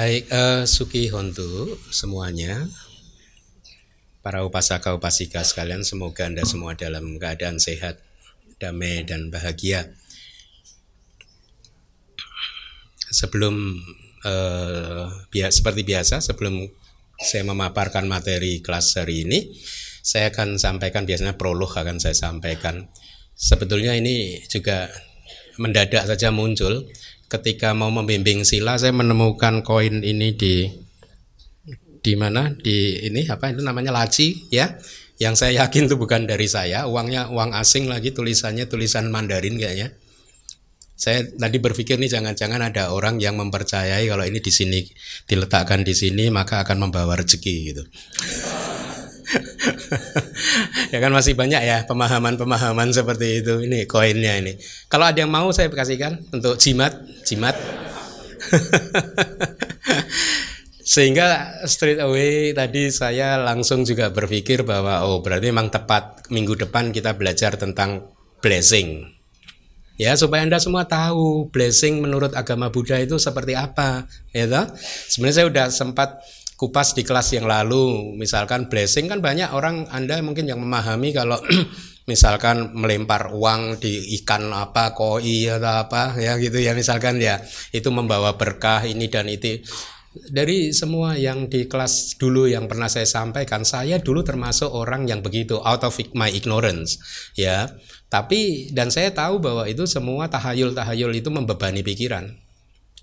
Baik, uh, Suki Hontu semuanya, para upasaka upasika sekalian, semoga anda semua dalam keadaan sehat, damai dan bahagia. Sebelum uh, seperti biasa, sebelum saya memaparkan materi kelas hari ini, saya akan sampaikan biasanya prolog akan saya sampaikan. Sebetulnya ini juga mendadak saja muncul ketika mau membimbing sila saya menemukan koin ini di di mana? Di ini apa itu namanya? Laci ya. Yang saya yakin itu bukan dari saya. Uangnya uang asing lagi tulisannya tulisan Mandarin kayaknya. Saya tadi berpikir nih jangan-jangan ada orang yang mempercayai kalau ini di sini diletakkan di sini maka akan membawa rezeki gitu ya kan masih banyak ya pemahaman-pemahaman seperti itu. Ini koinnya ini. Kalau ada yang mau saya kasihkan untuk jimat, jimat. Sehingga straight away tadi saya langsung juga berpikir bahwa oh berarti memang tepat minggu depan kita belajar tentang blessing. Ya supaya Anda semua tahu blessing menurut agama Buddha itu seperti apa, ya toh? Sebenarnya saya sudah sempat kupas di kelas yang lalu. Misalkan blessing kan banyak orang Anda mungkin yang memahami kalau misalkan melempar uang di ikan apa koi atau apa ya gitu ya misalkan ya. Itu membawa berkah ini dan itu. Dari semua yang di kelas dulu yang pernah saya sampaikan saya dulu termasuk orang yang begitu out of my ignorance ya. Tapi dan saya tahu bahwa itu semua tahayul-tahayul itu membebani pikiran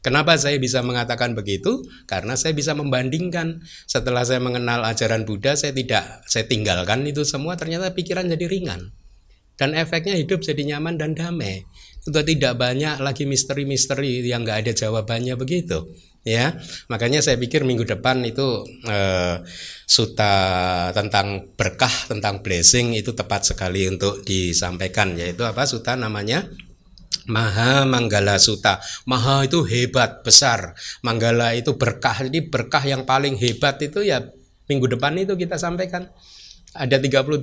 Kenapa saya bisa mengatakan begitu? Karena saya bisa membandingkan. Setelah saya mengenal ajaran Buddha, saya tidak saya tinggalkan itu semua ternyata pikiran jadi ringan. Dan efeknya hidup jadi nyaman dan damai. Sudah tidak banyak lagi misteri-misteri yang nggak ada jawabannya begitu. Ya, makanya saya pikir minggu depan itu eh, suta tentang berkah, tentang blessing itu tepat sekali untuk disampaikan. Yaitu apa? Suta namanya Maha Manggala Suta. Maha itu hebat, besar. Manggala itu berkah. Jadi berkah yang paling hebat itu ya minggu depan itu kita sampaikan. Ada 38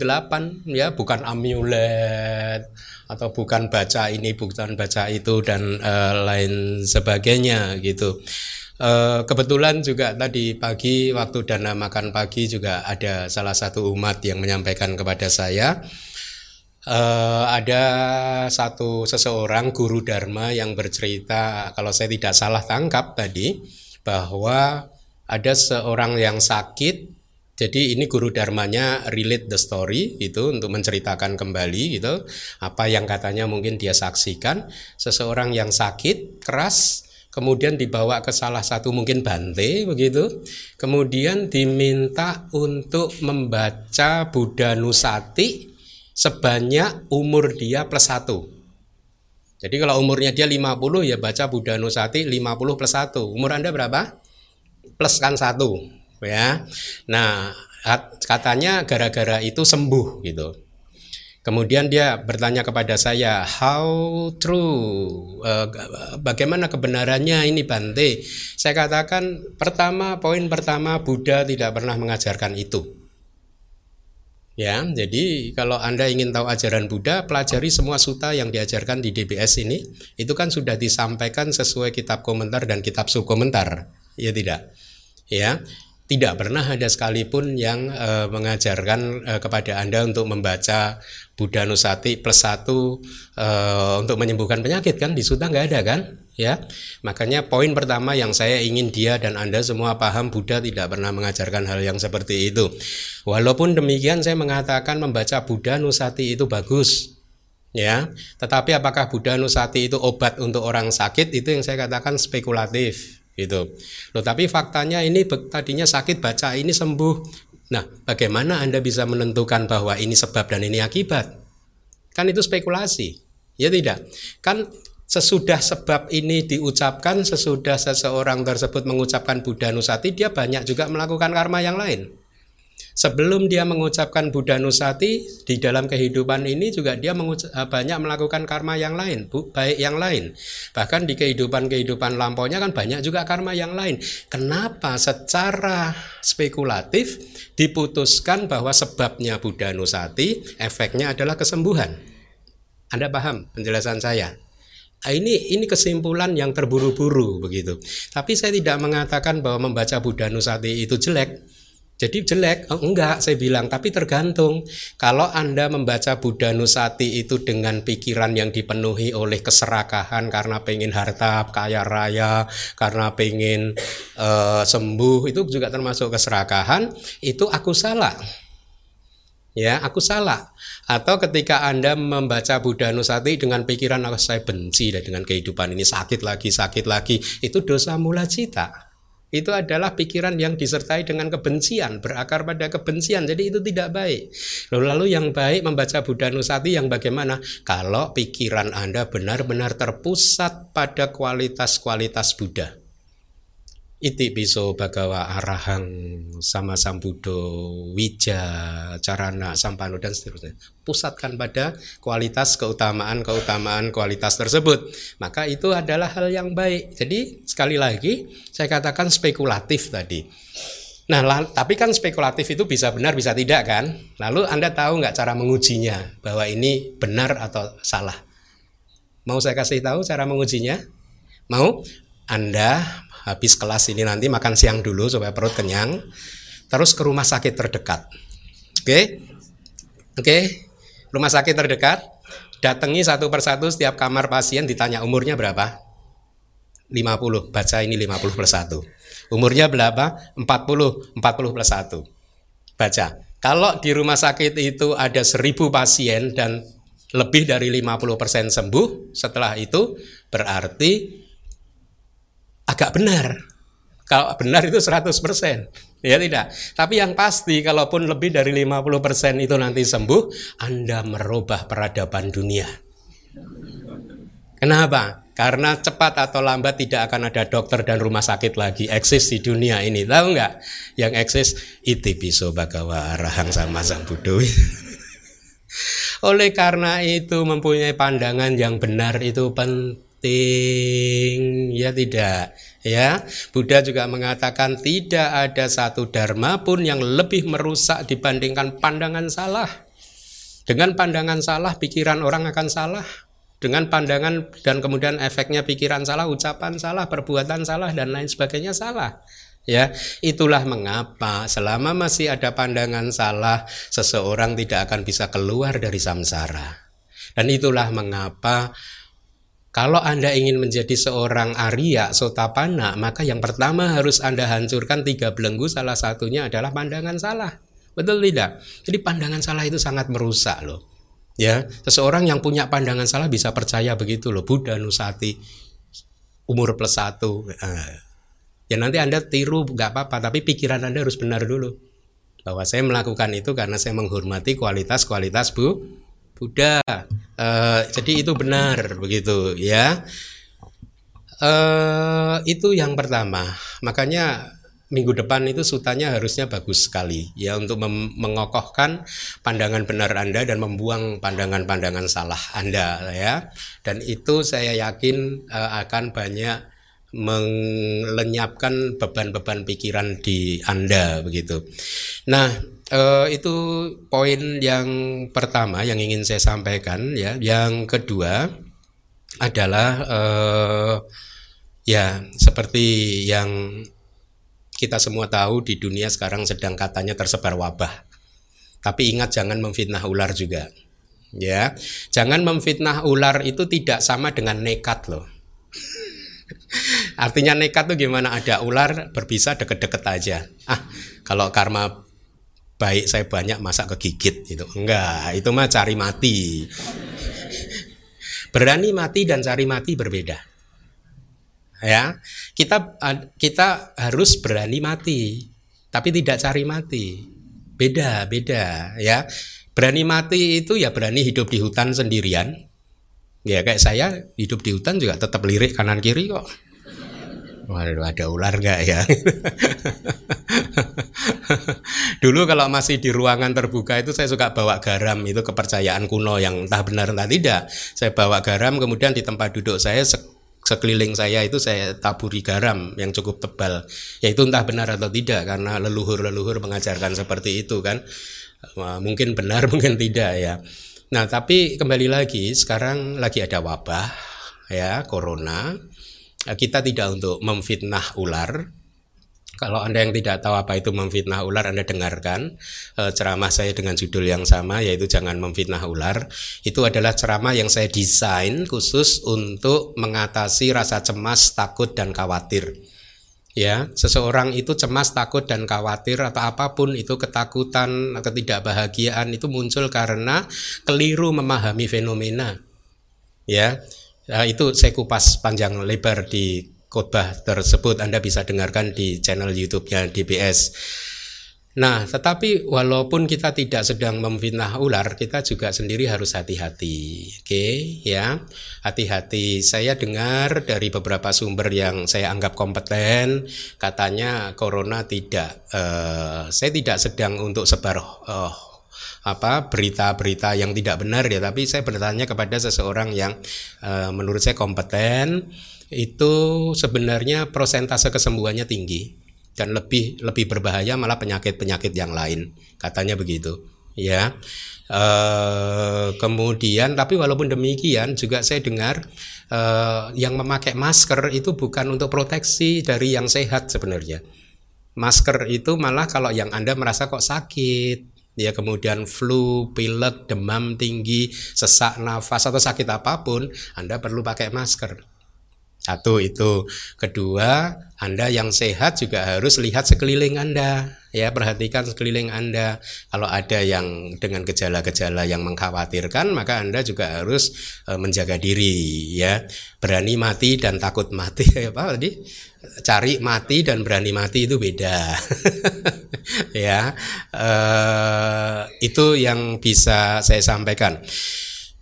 ya, bukan amulet atau bukan baca ini, bukan baca itu dan uh, lain sebagainya gitu. Uh, kebetulan juga tadi pagi waktu dana makan pagi juga ada salah satu umat yang menyampaikan kepada saya uh, ada satu seseorang guru dharma yang bercerita kalau saya tidak salah tangkap tadi bahwa ada seorang yang sakit. Jadi ini guru dharmanya relate the story itu untuk menceritakan kembali gitu. Apa yang katanya mungkin dia saksikan. Seseorang yang sakit keras kemudian dibawa ke salah satu mungkin bante begitu. Kemudian diminta untuk membaca Buddha Nusati sebanyak umur dia plus satu. Jadi kalau umurnya dia 50 ya baca Buddha Nusati 50 plus satu. Umur Anda berapa? Plus kan satu ya. Nah katanya gara-gara itu sembuh gitu. Kemudian dia bertanya kepada saya, how true, uh, bagaimana kebenarannya ini Bante? Saya katakan pertama, poin pertama Buddha tidak pernah mengajarkan itu. Ya, jadi kalau Anda ingin tahu ajaran Buddha, pelajari semua suta yang diajarkan di DBS ini. Itu kan sudah disampaikan sesuai kitab komentar dan kitab subkomentar. Ya tidak. Ya, tidak pernah ada sekalipun yang e, mengajarkan e, kepada Anda untuk membaca Buddha Nusati plus satu e, untuk menyembuhkan penyakit kan di suta nggak ada kan ya makanya poin pertama yang saya ingin dia dan Anda semua paham Buddha tidak pernah mengajarkan hal yang seperti itu walaupun demikian saya mengatakan membaca Buddha Nusati itu bagus ya tetapi apakah Buddha Nusati itu obat untuk orang sakit itu yang saya katakan spekulatif gitu. Loh, tapi faktanya ini tadinya sakit baca ini sembuh. Nah, bagaimana Anda bisa menentukan bahwa ini sebab dan ini akibat? Kan itu spekulasi. Ya tidak. Kan sesudah sebab ini diucapkan, sesudah seseorang tersebut mengucapkan Buddha Nusati, dia banyak juga melakukan karma yang lain. Sebelum dia mengucapkan Buddha Nusati di dalam kehidupan ini juga dia eh, banyak melakukan karma yang lain, baik yang lain. Bahkan di kehidupan-kehidupan lampaunya kan banyak juga karma yang lain. Kenapa secara spekulatif diputuskan bahwa sebabnya Buddha Nusati efeknya adalah kesembuhan? Anda paham penjelasan saya? Ah, ini ini kesimpulan yang terburu-buru begitu. Tapi saya tidak mengatakan bahwa membaca Buddha Nusati itu jelek. Jadi jelek, oh, enggak saya bilang, tapi tergantung. Kalau Anda membaca Buddha Nusati itu dengan pikiran yang dipenuhi oleh keserakahan karena pengen harta kaya raya, karena pengen uh, sembuh, itu juga termasuk keserakahan, itu aku salah ya aku salah. Atau ketika anda membaca Buddha Nusati dengan pikiran aku saya benci dengan kehidupan ini sakit lagi sakit lagi itu dosa mula cita. Itu adalah pikiran yang disertai dengan kebencian berakar pada kebencian. Jadi itu tidak baik. Lalu, lalu yang baik membaca Buddha Nusati yang bagaimana? Kalau pikiran anda benar-benar terpusat pada kualitas-kualitas Buddha iti piso bagawa arahang sama sambudo wija carana sampano dan seterusnya pusatkan pada kualitas keutamaan keutamaan kualitas tersebut maka itu adalah hal yang baik jadi sekali lagi saya katakan spekulatif tadi Nah, tapi kan spekulatif itu bisa benar, bisa tidak kan? Lalu Anda tahu nggak cara mengujinya bahwa ini benar atau salah? Mau saya kasih tahu cara mengujinya? Mau? Anda habis kelas ini nanti makan siang dulu supaya perut kenyang, terus ke rumah sakit terdekat. Oke, okay? oke, okay? rumah sakit terdekat, datangi satu persatu setiap kamar pasien ditanya umurnya berapa? 50, baca ini 50 plus 1. Umurnya berapa? 40, 40 plus 1. Baca. Kalau di rumah sakit itu ada 1000 pasien dan lebih dari 50% sembuh, setelah itu berarti agak benar. Kalau benar itu 100%. Ya tidak. Tapi yang pasti kalaupun lebih dari 50% itu nanti sembuh, Anda merubah peradaban dunia. Kenapa? Karena cepat atau lambat tidak akan ada dokter dan rumah sakit lagi eksis di dunia ini. Tahu nggak? Yang eksis itu bisa bagawa arahang sama sang budo. Oleh karena itu mempunyai pandangan yang benar itu penting penting. Ya tidak. Ya Buddha juga mengatakan tidak ada satu dharma pun yang lebih merusak dibandingkan pandangan salah. Dengan pandangan salah pikiran orang akan salah. Dengan pandangan dan kemudian efeknya pikiran salah ucapan salah perbuatan salah dan lain sebagainya salah. Ya itulah mengapa selama masih ada pandangan salah seseorang tidak akan bisa keluar dari samsara. Dan itulah mengapa kalau Anda ingin menjadi seorang Arya Sotapana, maka yang pertama harus Anda hancurkan tiga belenggu, salah satunya adalah pandangan salah. Betul tidak? Jadi pandangan salah itu sangat merusak loh. Ya, seseorang yang punya pandangan salah bisa percaya begitu loh. Buddha Nusati umur plus satu. Eh, ya nanti Anda tiru nggak apa-apa, tapi pikiran Anda harus benar dulu. Bahwa saya melakukan itu karena saya menghormati kualitas-kualitas Bu Buddha. Uh, jadi itu benar begitu ya. Uh, itu yang pertama. Makanya minggu depan itu sutanya harusnya bagus sekali ya untuk mengokohkan pandangan benar Anda dan membuang pandangan-pandangan salah Anda ya. Dan itu saya yakin uh, akan banyak melenyapkan beban-beban pikiran di Anda begitu. Nah, uh, itu poin yang pertama yang ingin saya sampaikan ya. Yang kedua adalah uh, ya seperti yang kita semua tahu di dunia sekarang sedang katanya tersebar wabah. Tapi ingat jangan memfitnah ular juga. Ya, jangan memfitnah ular itu tidak sama dengan nekat loh. Artinya nekat tuh gimana? Ada ular berbisa deket-deket aja. Ah, kalau karma baik saya banyak masa kegigit itu enggak itu mah cari mati. Berani mati dan cari mati berbeda. Ya kita kita harus berani mati tapi tidak cari mati. Beda beda ya. Berani mati itu ya berani hidup di hutan sendirian. Ya kayak saya hidup di hutan juga tetap lirik kanan kiri kok Waduh, ada ular nggak ya? Dulu kalau masih di ruangan terbuka itu saya suka bawa garam itu kepercayaan kuno yang entah benar entah tidak. Saya bawa garam kemudian di tempat duduk saya sekeliling saya itu saya taburi garam yang cukup tebal. Ya itu entah benar atau tidak karena leluhur-leluhur mengajarkan seperti itu kan. Mungkin benar mungkin tidak ya. Nah, tapi kembali lagi sekarang lagi ada wabah ya corona kita tidak untuk memfitnah ular kalau Anda yang tidak tahu apa itu memfitnah ular, Anda dengarkan e, ceramah saya dengan judul yang sama yaitu jangan memfitnah ular. Itu adalah ceramah yang saya desain khusus untuk mengatasi rasa cemas, takut dan khawatir. Ya, seseorang itu cemas, takut dan khawatir atau apa pun itu ketakutan, ketidakbahagiaan itu muncul karena keliru memahami fenomena. Ya, ya itu saya kupas panjang lebar di khotbah tersebut Anda bisa dengarkan di channel YouTube-nya DBS. Nah, tetapi walaupun kita tidak sedang memfitnah ular, kita juga sendiri harus hati-hati. Oke, okay, ya. Hati-hati. Saya dengar dari beberapa sumber yang saya anggap kompeten, katanya corona tidak uh, saya tidak sedang untuk sebar uh, apa berita-berita yang tidak benar ya, tapi saya bertanya kepada seseorang yang uh, menurut saya kompeten itu sebenarnya prosentase kesembuhannya tinggi dan lebih lebih berbahaya malah penyakit-penyakit yang lain. Katanya begitu ya. E, kemudian tapi walaupun demikian juga saya dengar e, yang memakai masker itu bukan untuk proteksi dari yang sehat sebenarnya. Masker itu malah kalau yang anda merasa kok sakit ya kemudian flu, pilek, demam tinggi, sesak nafas atau sakit apa pun, Anda perlu pakai masker. Satu itu. Kedua, Anda yang sehat juga harus lihat sekeliling Anda. Ya, perhatikan sekeliling Anda. Kalau ada yang dengan gejala-gejala yang mengkhawatirkan, maka Anda juga harus e, menjaga diri, ya. Berani mati dan takut mati apa tadi? Cari mati dan berani mati itu beda. ya. E, itu yang bisa saya sampaikan.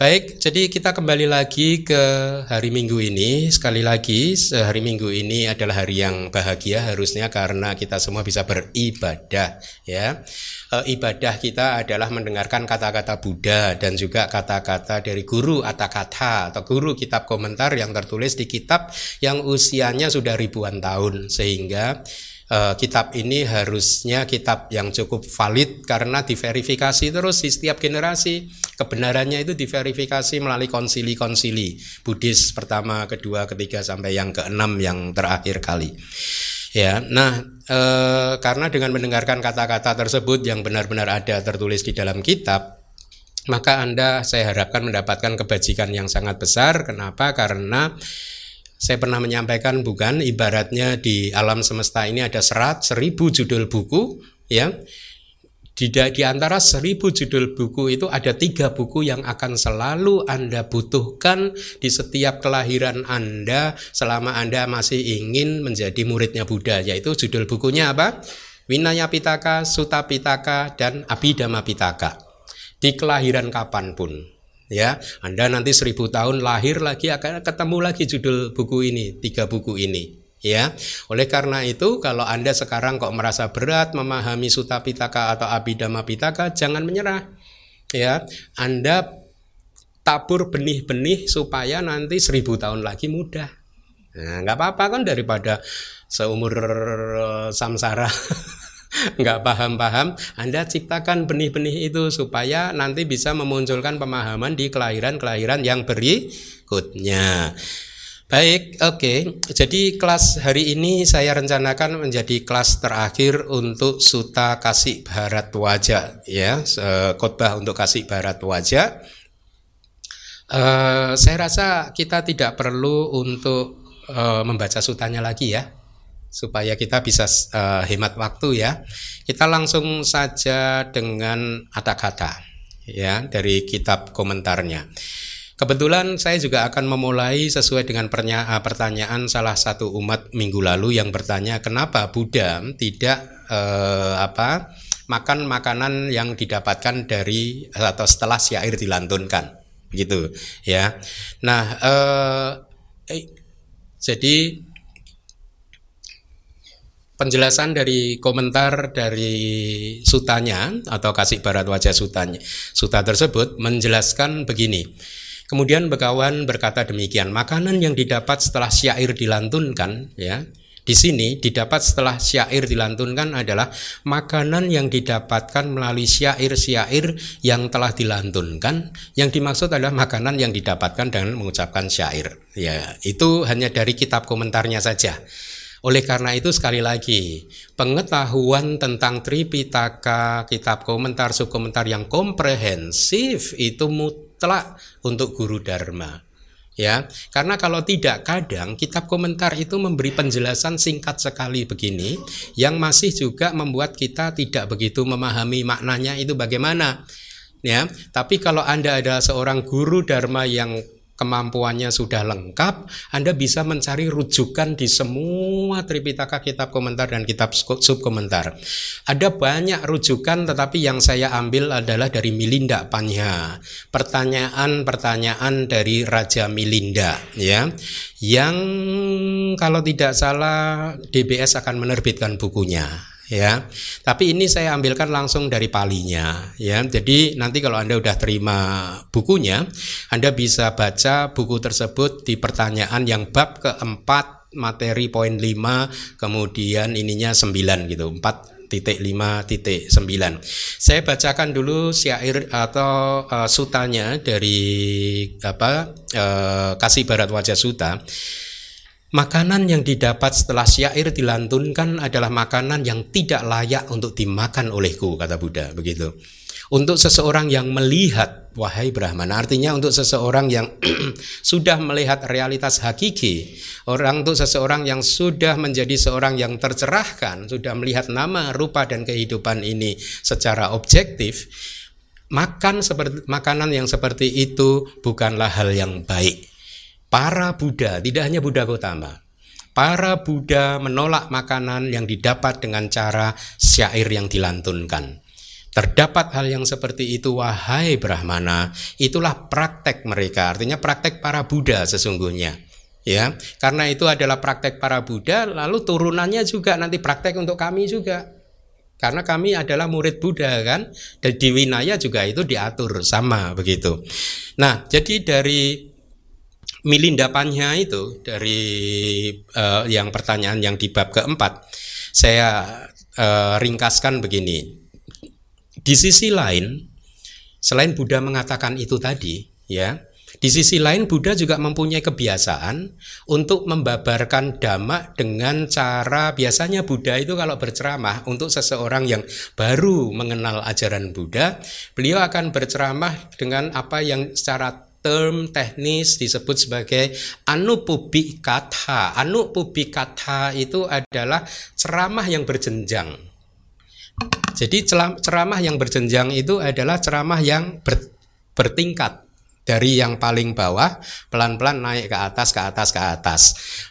Baik, jadi kita kembali lagi ke hari Minggu ini. Sekali lagi, hari Minggu ini adalah hari yang bahagia harusnya karena kita semua bisa beribadah, ya. E, ibadah kita adalah mendengarkan kata-kata Buddha dan juga kata-kata dari guru kata atau guru kitab komentar yang tertulis di kitab yang usianya sudah ribuan tahun sehingga uh, kitab ini harusnya kitab yang cukup valid karena diverifikasi terus di setiap generasi kebenarannya itu diverifikasi melalui konsili-konsili Buddhis pertama, kedua, ketiga sampai yang keenam yang terakhir kali. Ya, nah e, karena dengan mendengarkan kata-kata tersebut yang benar-benar ada tertulis di dalam kitab, maka Anda saya harapkan mendapatkan kebajikan yang sangat besar. Kenapa? Karena saya pernah menyampaikan bukan ibaratnya di alam semesta ini ada serat seribu judul buku ya. Di, di antara seribu judul buku itu ada tiga buku yang akan selalu Anda butuhkan di setiap kelahiran Anda selama Anda masih ingin menjadi muridnya Buddha yaitu judul bukunya apa? Winaya Pitaka, Suta Pitaka, dan Abhidhamma Pitaka. Di kelahiran kapan pun ya Anda nanti seribu tahun lahir lagi akan ketemu lagi judul buku ini tiga buku ini. Ya oleh karena itu kalau Anda sekarang kok merasa berat memahami Sutta Pitaka atau Abhidhamma Pitaka jangan menyerah. Ya Anda tabur benih-benih supaya nanti seribu tahun lagi mudah. Nah apa-apa kan daripada seumur eh, samsara nggak paham-paham, Anda ciptakan benih-benih itu supaya nanti bisa memunculkan pemahaman di kelahiran-kelahiran yang berikutnya. Baik, oke. Okay. Jadi kelas hari ini saya rencanakan menjadi kelas terakhir untuk Suta Kasih Barat Wajah, ya, khotbah untuk Kasih Barat Wajah. Uh, saya rasa kita tidak perlu untuk uh, membaca sutanya lagi ya supaya kita bisa uh, hemat waktu ya. Kita langsung saja dengan kata-kata ya dari kitab komentarnya. Kebetulan saya juga akan memulai sesuai dengan eh, pertanyaan salah satu umat minggu lalu yang bertanya kenapa Buddha tidak uh, apa makan makanan yang didapatkan dari atau setelah syair dilantunkan begitu ya. Nah, uh, eh, jadi penjelasan dari komentar dari sutanya atau kasih barat wajah sutanya suta tersebut menjelaskan begini kemudian Begawan berkata demikian makanan yang didapat setelah syair dilantunkan ya Di sini didapat setelah syair dilantunkan adalah makanan yang didapatkan melalui syair-syair yang telah dilantunkan. Yang dimaksud adalah makanan yang didapatkan dengan mengucapkan syair. Ya, itu hanya dari kitab komentarnya saja. Oleh karena itu sekali lagi, pengetahuan tentang Tripitaka, kitab komentar, subkomentar yang komprehensif itu mutlak untuk guru dharma ya. Karena kalau tidak kadang kitab komentar itu memberi penjelasan singkat sekali begini yang masih juga membuat kita tidak begitu memahami maknanya itu bagaimana ya. Tapi kalau anda ada seorang guru dharma yang kemampuannya sudah lengkap, Anda bisa mencari rujukan di semua Tripitaka kitab komentar dan kitab subkomentar. Ada banyak rujukan tetapi yang saya ambil adalah dari Milinda Panya. Pertanyaan-pertanyaan dari Raja Milinda ya. Yang kalau tidak salah DBS akan menerbitkan bukunya ya. Tapi ini saya ambilkan langsung dari palinya ya. Jadi nanti kalau Anda udah terima bukunya, Anda bisa baca buku tersebut di pertanyaan yang bab keempat materi poin 5 kemudian ininya 9 gitu 4 titik 5 titik 9 saya bacakan dulu syair atau uh, sutanya dari apa uh, kasih barat wajah suta Makanan yang didapat setelah syair dilantunkan adalah makanan yang tidak layak untuk dimakan olehku, kata Buddha. Begitu. Untuk seseorang yang melihat, wahai Brahmana, artinya untuk seseorang yang sudah melihat realitas hakiki, orang untuk seseorang yang sudah menjadi seorang yang tercerahkan, sudah melihat nama, rupa, dan kehidupan ini secara objektif, makan seperti makanan yang seperti itu bukanlah hal yang baik para Buddha, tidak hanya Buddha Gotama, para Buddha menolak makanan yang didapat dengan cara syair yang dilantunkan. Terdapat hal yang seperti itu, wahai Brahmana, itulah praktek mereka, artinya praktek para Buddha sesungguhnya. Ya, karena itu adalah praktek para Buddha, lalu turunannya juga nanti praktek untuk kami juga. Karena kami adalah murid Buddha kan, dan di Winaya juga itu diatur sama begitu. Nah, jadi dari milindapannya itu dari uh, yang pertanyaan yang di bab keempat saya uh, ringkaskan begini. Di sisi lain selain Buddha mengatakan itu tadi ya di sisi lain Buddha juga mempunyai kebiasaan untuk membabarkan dhamma dengan cara biasanya Buddha itu kalau berceramah untuk seseorang yang baru mengenal ajaran Buddha, beliau akan berceramah dengan apa yang secara term teknis disebut sebagai anupubikatha. Anupubikatha itu adalah ceramah yang berjenjang. Jadi ceramah yang berjenjang itu adalah ceramah yang ber, bertingkat dari yang paling bawah pelan-pelan naik ke atas ke atas ke atas.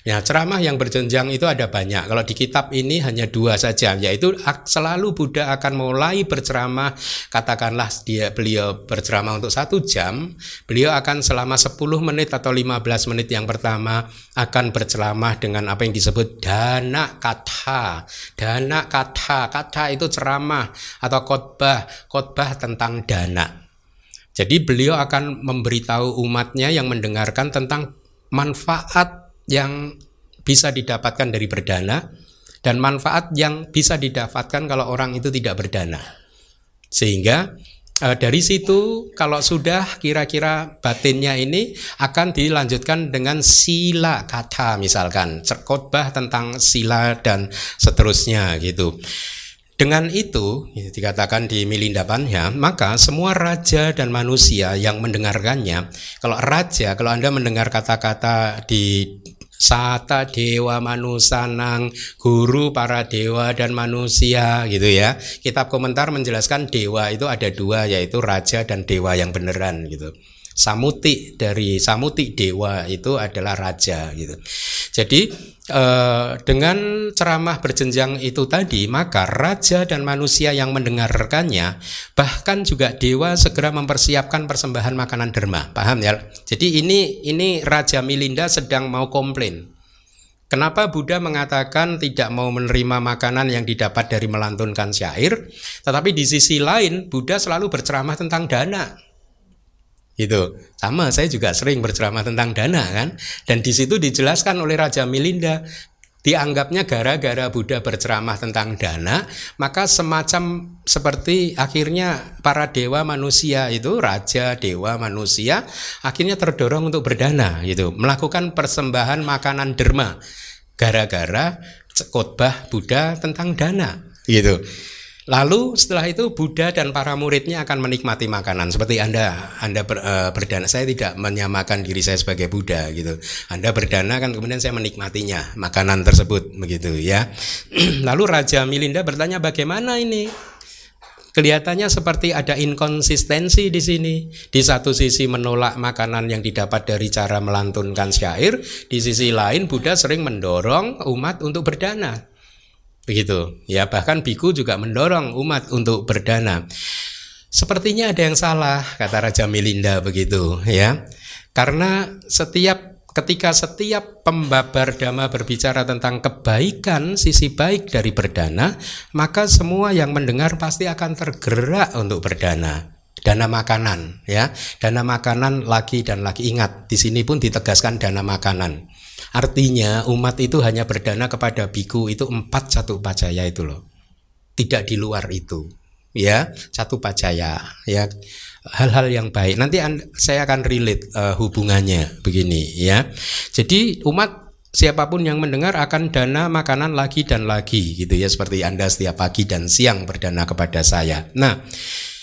Ya ceramah yang berjenjang itu ada banyak. Kalau di kitab ini hanya dua saja, yaitu selalu Buddha akan mulai berceramah. Katakanlah dia beliau berceramah untuk satu jam, beliau akan selama 10 menit atau 15 menit yang pertama akan berceramah dengan apa yang disebut dana kata. Dana kata, kata itu ceramah atau khotbah, khotbah tentang dana. Jadi beliau akan memberitahu umatnya yang mendengarkan tentang manfaat yang bisa didapatkan dari berdana dan manfaat yang bisa didapatkan kalau orang itu tidak berdana. Sehingga e, dari situ kalau sudah kira-kira batinnya ini akan dilanjutkan dengan sila kata misalkan khotbah tentang sila dan seterusnya gitu. Dengan itu, dikatakan di Milindapannya, maka semua raja dan manusia yang mendengarkannya, kalau raja, kalau Anda mendengar kata-kata di Sata Dewa Manusanang, guru para dewa dan manusia gitu ya. Kitab komentar menjelaskan dewa itu ada dua yaitu raja dan dewa yang beneran gitu. Samuti dari Samuti dewa itu adalah raja gitu. Jadi eh, dengan ceramah berjenjang itu tadi maka raja dan manusia yang mendengarkannya bahkan juga dewa segera mempersiapkan persembahan makanan derma. Paham ya? Jadi ini ini Raja Milinda sedang mau komplain. Kenapa Buddha mengatakan tidak mau menerima makanan yang didapat dari melantunkan syair, tetapi di sisi lain Buddha selalu berceramah tentang dana gitu. Sama saya juga sering berceramah tentang dana kan? Dan di situ dijelaskan oleh Raja Milinda dianggapnya gara-gara Buddha berceramah tentang dana, maka semacam seperti akhirnya para dewa manusia itu raja dewa manusia akhirnya terdorong untuk berdana gitu, melakukan persembahan makanan derma gara-gara khotbah Buddha tentang dana gitu. Lalu setelah itu Buddha dan para muridnya akan menikmati makanan seperti Anda Anda ber, uh, berdana saya tidak menyamakan diri saya sebagai Buddha gitu. Anda berdana kan kemudian saya menikmatinya makanan tersebut begitu ya. Lalu Raja Milinda bertanya bagaimana ini? Kelihatannya seperti ada inkonsistensi di sini. Di satu sisi menolak makanan yang didapat dari cara melantunkan syair, di sisi lain Buddha sering mendorong umat untuk berdana. Begitu. Ya, bahkan biku juga mendorong umat untuk berdana. Sepertinya ada yang salah, kata Raja Milinda begitu, ya. Karena setiap ketika setiap pembabar dhamma berbicara tentang kebaikan, sisi baik dari berdana, maka semua yang mendengar pasti akan tergerak untuk berdana. Dana makanan, ya. Dana makanan lagi dan lagi ingat, di sini pun ditegaskan dana makanan. Artinya umat itu hanya berdana kepada biku itu empat satu pacaya itu loh. Tidak di luar itu. Ya, satu pacaya ya. Hal-hal yang baik. Nanti saya akan relate uh, hubungannya begini ya. Jadi umat siapa pun yang mendengar akan dana makanan lagi dan lagi gitu ya seperti Anda setiap pagi dan siang berdana kepada saya. Nah,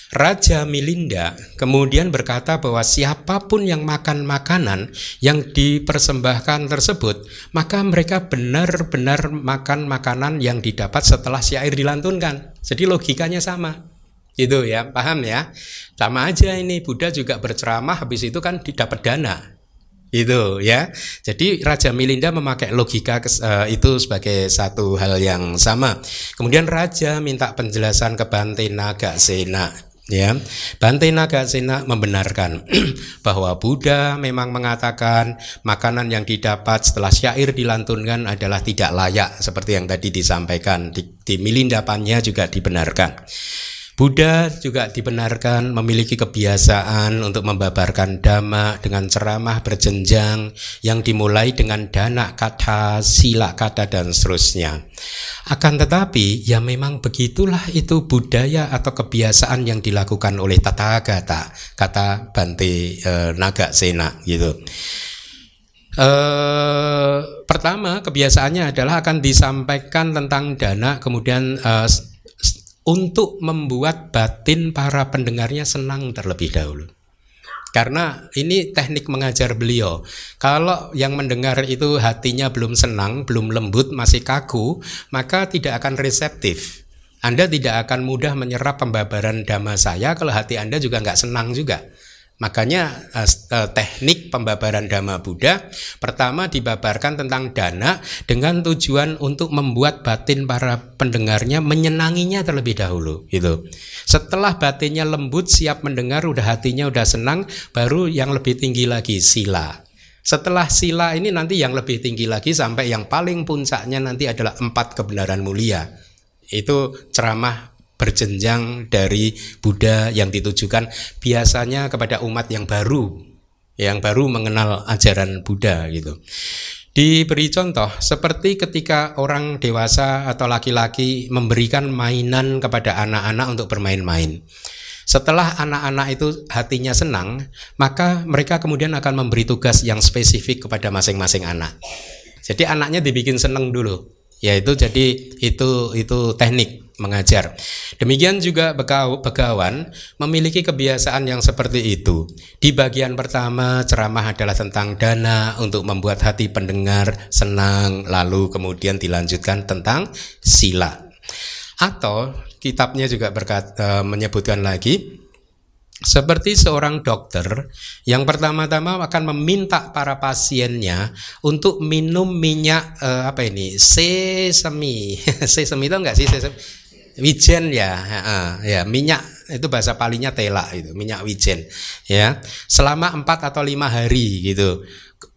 Raja Milinda kemudian berkata bahwa siapa pun yang makan makanan yang dipersembahkan tersebut, maka mereka benar-benar makan makanan yang didapat setelah syair dilantunkan. Jadi logikanya sama. Itu ya, paham ya? Sama aja ini Buddha juga berceramah habis itu kan didapat dana. Itu ya. Jadi Raja Milinda memakai logika uh, itu sebagai satu hal yang sama. Kemudian raja minta penjelasan ke Bante Nagasena Ya, Bante Nagasena membenarkan bahwa Buddha memang mengatakan makanan yang didapat setelah syair dilantunkan adalah tidak layak seperti yang tadi disampaikan di, di milindapannya juga dibenarkan. Buddha juga dibenarkan memiliki kebiasaan untuk membabarkan dhamma dengan ceramah berjenjang yang dimulai dengan dana kata, sila kata dan seterusnya. Akan tetapi ya memang begitulah itu budaya atau kebiasaan yang dilakukan oleh Tathagata, kata Bante e, Naga Sena gitu. E, pertama kebiasaannya adalah akan disampaikan tentang dana kemudian e, untuk membuat batin para pendengarnya senang terlebih dahulu. Karena ini teknik mengajar beliau. Kalau yang mendengar itu hatinya belum senang, belum lembut, masih kaku, maka tidak akan reseptif. Anda tidak akan mudah menyerap pembabaran dhamma saya kalau hati Anda juga nggak senang juga. Makanya uh, teknik pembabaran dhamma Buddha pertama dibabarkan tentang dana dengan tujuan untuk membuat batin para pendengarnya menyenanginya terlebih dahulu gitu. Setelah batinnya lembut siap mendengar udah hatinya udah senang baru yang lebih tinggi lagi sila. Setelah sila ini nanti yang lebih tinggi lagi sampai yang paling puncaknya nanti adalah empat kebenaran mulia. Itu ceramah berjenjang dari Buddha yang ditujukan biasanya kepada umat yang baru yang baru mengenal ajaran Buddha gitu. Diberi contoh seperti ketika orang dewasa atau laki-laki memberikan mainan kepada anak-anak untuk bermain-main. Setelah anak-anak itu hatinya senang, maka mereka kemudian akan memberi tugas yang spesifik kepada masing-masing anak. Jadi anaknya dibikin senang dulu yaitu jadi itu itu teknik mengajar. Demikian juga begawan memiliki kebiasaan yang seperti itu. Di bagian pertama ceramah adalah tentang dana untuk membuat hati pendengar senang, lalu kemudian dilanjutkan tentang sila. Atau kitabnya juga berkat, e, menyebutkan lagi seperti seorang dokter yang pertama-tama akan meminta para pasiennya untuk minum minyak eh, apa ini sesemi sesemi itu enggak sih sesemi wijen ya ya minyak itu bahasa palingnya tela itu minyak wijen ya. Selama empat atau lima hari gitu.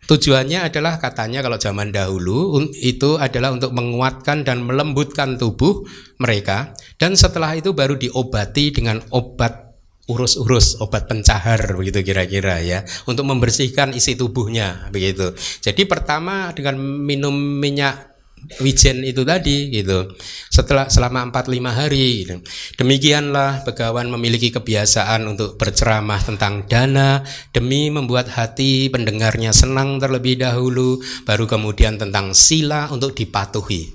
Tujuannya adalah katanya kalau zaman dahulu itu adalah untuk menguatkan dan melembutkan tubuh mereka. Dan setelah itu baru diobati dengan obat urus-urus obat pencahar begitu kira-kira ya. Untuk membersihkan isi tubuhnya begitu. Jadi pertama dengan minum minyak wijen itu tadi gitu. Setelah selama 45 hari gitu. Demikianlah Begawan memiliki kebiasaan untuk berceramah tentang dana demi membuat hati pendengarnya senang terlebih dahulu baru kemudian tentang sila untuk dipatuhi.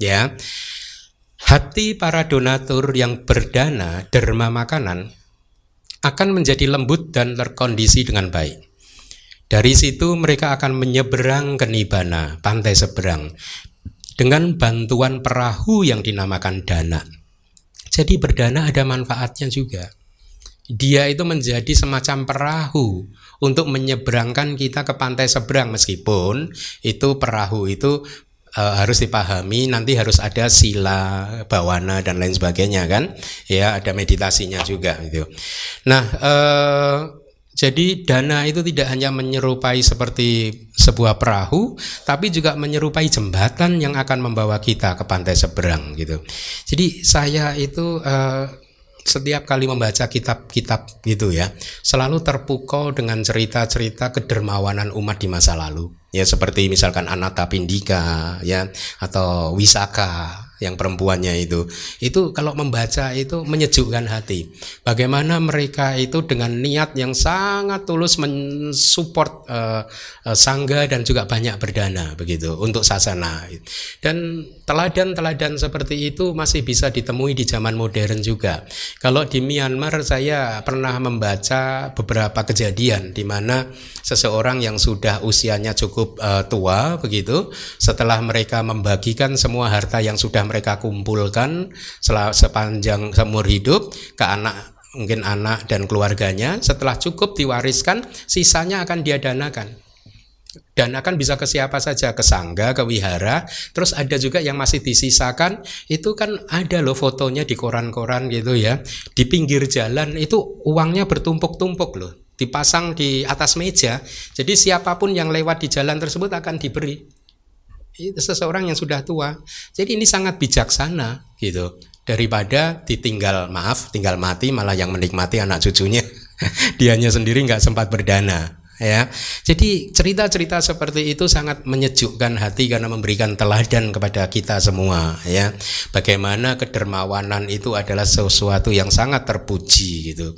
Ya. Hati para donatur yang berdana derma makanan akan menjadi lembut dan terkondisi dengan baik. Dari situ mereka akan menyeberang ke Nibana, pantai seberang, dengan bantuan perahu yang dinamakan dana. Jadi berdana ada manfaatnya juga. Dia itu menjadi semacam perahu untuk menyeberangkan kita ke pantai seberang meskipun itu perahu itu e, harus dipahami nanti harus ada sila bawana dan lain sebagainya kan ya ada meditasinya juga gitu nah e, jadi dana itu tidak hanya menyerupai seperti sebuah perahu, tapi juga menyerupai jembatan yang akan membawa kita ke pantai seberang gitu. Jadi saya itu uh, setiap kali membaca kitab-kitab gitu ya, selalu terpukau dengan cerita-cerita kedermawanan umat di masa lalu. Ya seperti misalkan Anata Pindika ya atau Wisaka yang perempuannya itu. Itu kalau membaca itu menyejukkan hati. Bagaimana mereka itu dengan niat yang sangat tulus mensupport uh, uh, sangga dan juga banyak berdana begitu untuk sasana. Dan teladan-teladan seperti itu masih bisa ditemui di zaman modern juga. Kalau di Myanmar saya pernah membaca beberapa kejadian di mana seseorang yang sudah usianya cukup uh, tua begitu setelah mereka membagikan semua harta yang sudah mereka kumpulkan sepanjang seumur hidup ke anak mungkin anak dan keluarganya. Setelah cukup diwariskan sisanya akan diadanakan dan akan bisa ke siapa saja ke sangga ke wihara. Terus ada juga yang masih disisakan. Itu kan ada loh fotonya di koran-koran gitu ya. Di pinggir jalan itu uangnya bertumpuk-tumpuk loh. Dipasang di atas meja. Jadi siapa pun yang lewat di jalan tersebut akan diberi seseorang yang sudah tua. Jadi ini sangat bijaksana gitu. Daripada ditinggal maaf, tinggal mati malah yang menikmati anak cucunya. Dianya sendiri nggak sempat berdana ya. Jadi cerita-cerita seperti itu sangat menyejukkan hati karena memberikan teladan kepada kita semua ya. Bagaimana kedermawanan itu adalah sesuatu yang sangat terpuji gitu.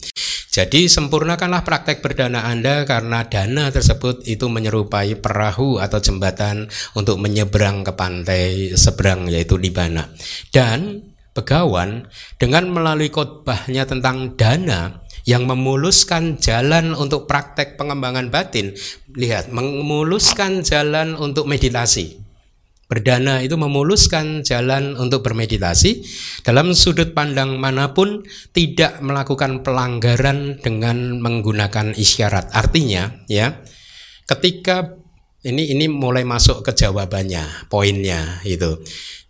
Jadi sempurnakanlah praktek berdana Anda karena dana tersebut itu menyerupai perahu atau jembatan untuk menyeberang ke pantai seberang yaitu Libana. Dan Begawan dengan melalui khotbahnya tentang dana yang memuluskan jalan untuk praktek pengembangan batin. Lihat, memuluskan jalan untuk meditasi. Berdana itu memuluskan jalan untuk bermeditasi dalam sudut pandang mana pun tidak melakukan pelanggaran dengan menggunakan isyarat. Artinya, ya, ketika ini ini mulai masuk ke jawabannya, poinnya itu.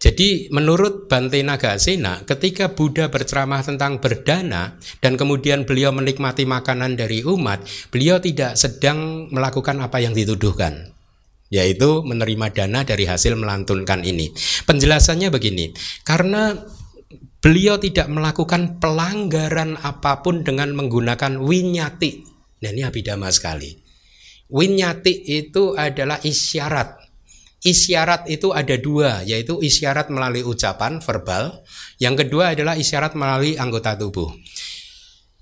Jadi menurut Bante Nagasena, ketika Buddha berceramah tentang berdana dan kemudian beliau menikmati makanan dari umat, beliau tidak sedang melakukan apa yang dituduhkan yaitu menerima dana dari hasil melantunkan ini. Penjelasannya begini, karena beliau tidak melakukan pelanggaran apa pun dengan menggunakan winyati. Nah ini abidama sekali. Winyati itu adalah isyarat. Isyarat itu ada dua, yaitu isyarat melalui ucapan verbal. Yang kedua adalah isyarat melalui anggota tubuh.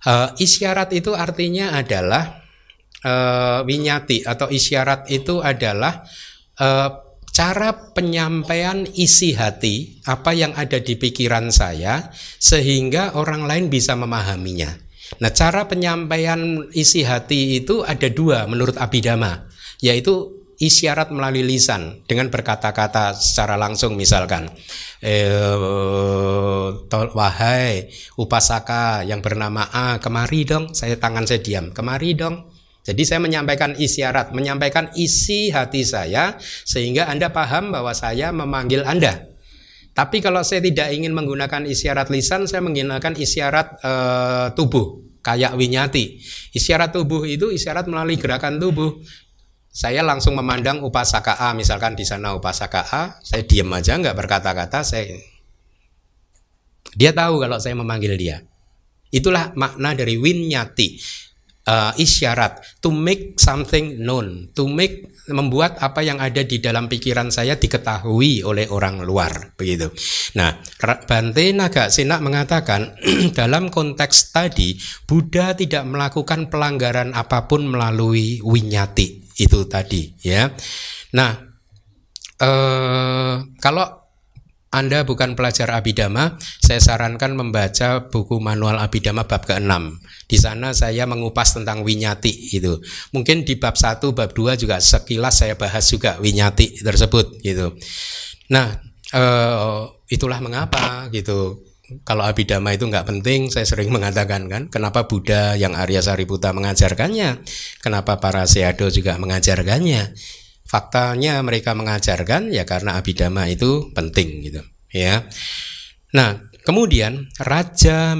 Uh, isyarat itu artinya adalah uh, winyati atau isyarat itu adalah uh, cara penyampaian isi hati apa yang ada di pikiran saya sehingga orang lain bisa memahaminya. Nah, cara penyampaian isi hati itu ada dua menurut Abhidhamma, yaitu isyarat melalui lisan dengan berkata-kata secara langsung misalkan eh, wahai upasaka yang bernama A kemari dong saya tangan saya diam kemari dong jadi saya menyampaikan isyarat, menyampaikan isi hati saya sehingga Anda paham bahwa saya memanggil Anda. Tapi kalau saya tidak ingin menggunakan isyarat lisan, saya menggunakan isyarat e, tubuh, kayak winyati. Isyarat tubuh itu isyarat melalui gerakan tubuh. Saya langsung memandang upasaka A, misalkan di sana upasaka A, saya diam aja nggak berkata-kata, saya dia tahu kalau saya memanggil dia. Itulah makna dari winyati uh, isyarat to make something known, to make membuat apa yang ada di dalam pikiran saya diketahui oleh orang luar begitu. Nah, Bante Nagasena mengatakan dalam konteks tadi Buddha tidak melakukan pelanggaran apa pun melalui winyati itu tadi ya. Nah, eh, kalau anda bukan pelajar Abidama, saya sarankan membaca buku manual Abidama bab ke-6. Di sana saya mengupas tentang winyati itu. Mungkin di bab 1, bab 2 juga sekilas saya bahas juga winyati tersebut gitu. Nah, uh, itulah mengapa gitu. Kalau Abidama itu nggak penting, saya sering mengatakan kan, kenapa Buddha yang Arya Sariputa mengajarkannya, kenapa para Seado juga mengajarkannya faktanya mereka mengajarkan ya karena abidama itu penting gitu ya. Nah, kemudian Raja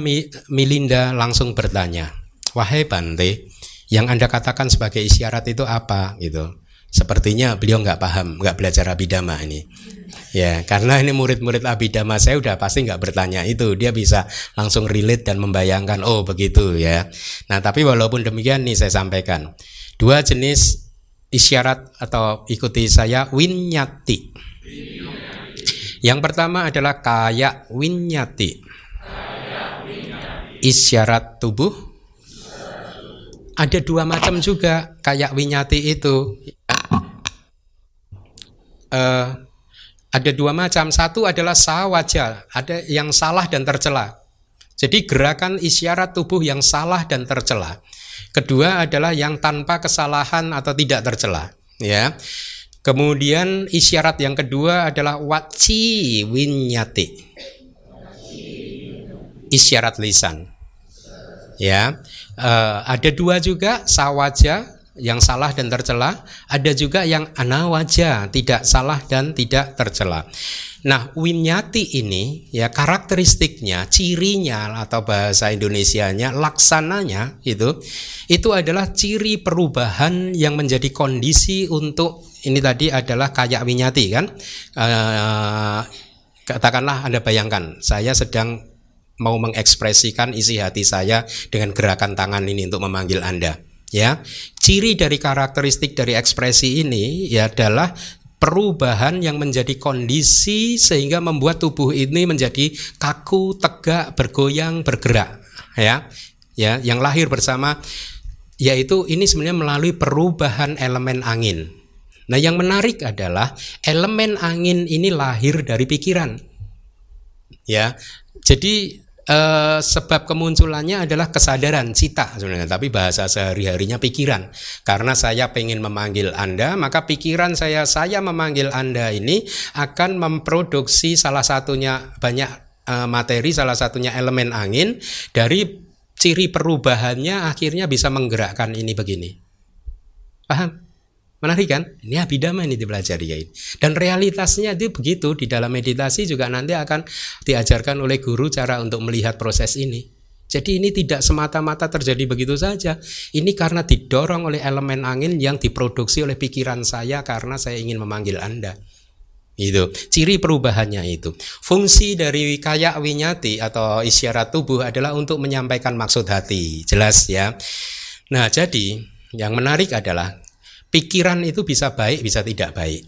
Milinda langsung bertanya, "Wahai Bante, yang Anda katakan sebagai isyarat itu apa?" gitu. Sepertinya beliau nggak paham, nggak belajar abidama ini. Ya, karena ini murid-murid abidama saya udah pasti nggak bertanya itu, dia bisa langsung relate dan membayangkan, oh begitu ya. Nah, tapi walaupun demikian nih saya sampaikan, dua jenis isyarat atau ikuti saya winyati. Yang pertama adalah kaya winyati. Isyarat tubuh. Ada dua macam juga kayak winyati itu. Uh, ada dua macam. Satu adalah sawaja, ada yang salah dan tercela. Jadi gerakan isyarat tubuh yang salah dan tercela. Kedua adalah yang tanpa kesalahan atau tidak tercela, ya. Kemudian isyarat yang kedua adalah waci winyati. Isyarat lisan. Ya. Uh, ada dua juga sawaja yang salah dan tercela, ada juga yang anawaja, tidak salah dan tidak tercela. Nah, winyati ini ya karakteristiknya, cirinya atau bahasa Indonesianya, laksananya itu itu adalah ciri perubahan yang menjadi kondisi untuk ini tadi adalah kayak winyati kan. Uh, katakanlah Anda bayangkan, saya sedang mau mengekspresikan isi hati saya dengan gerakan tangan ini untuk memanggil Anda ya ciri dari karakteristik dari ekspresi ini ya adalah perubahan yang menjadi kondisi sehingga membuat tubuh ini menjadi kaku, tegak, bergoyang, bergerak, ya. Ya, yang lahir bersama yaitu ini sebenarnya melalui perubahan elemen angin. Nah, yang menarik adalah elemen angin ini lahir dari pikiran. Ya. Jadi eh, sebab kemunculannya adalah kesadaran cita sebenarnya. Tapi bahasa sehari-harinya pikiran. Karena saya pengen memanggil Anda maka pikiran saya saya memanggil Anda ini akan memproduksi salah satunya banyak eh, materi salah satunya elemen angin dari ciri perubahannya akhirnya bisa menggerakkan ini begini. Paham Menarik kan? Ini abidama ini dipelajari ya. Dan realitasnya itu begitu di dalam meditasi juga nanti akan diajarkan oleh guru cara untuk melihat proses ini. Jadi ini tidak semata-mata terjadi begitu saja. Ini karena didorong oleh elemen angin yang diproduksi oleh pikiran saya karena saya ingin memanggil Anda. Itu ciri perubahannya itu. Fungsi dari kayak winyati atau isyarat tubuh adalah untuk menyampaikan maksud hati. Jelas ya. Nah, jadi yang menarik adalah pikiran itu bisa baik bisa tidak baik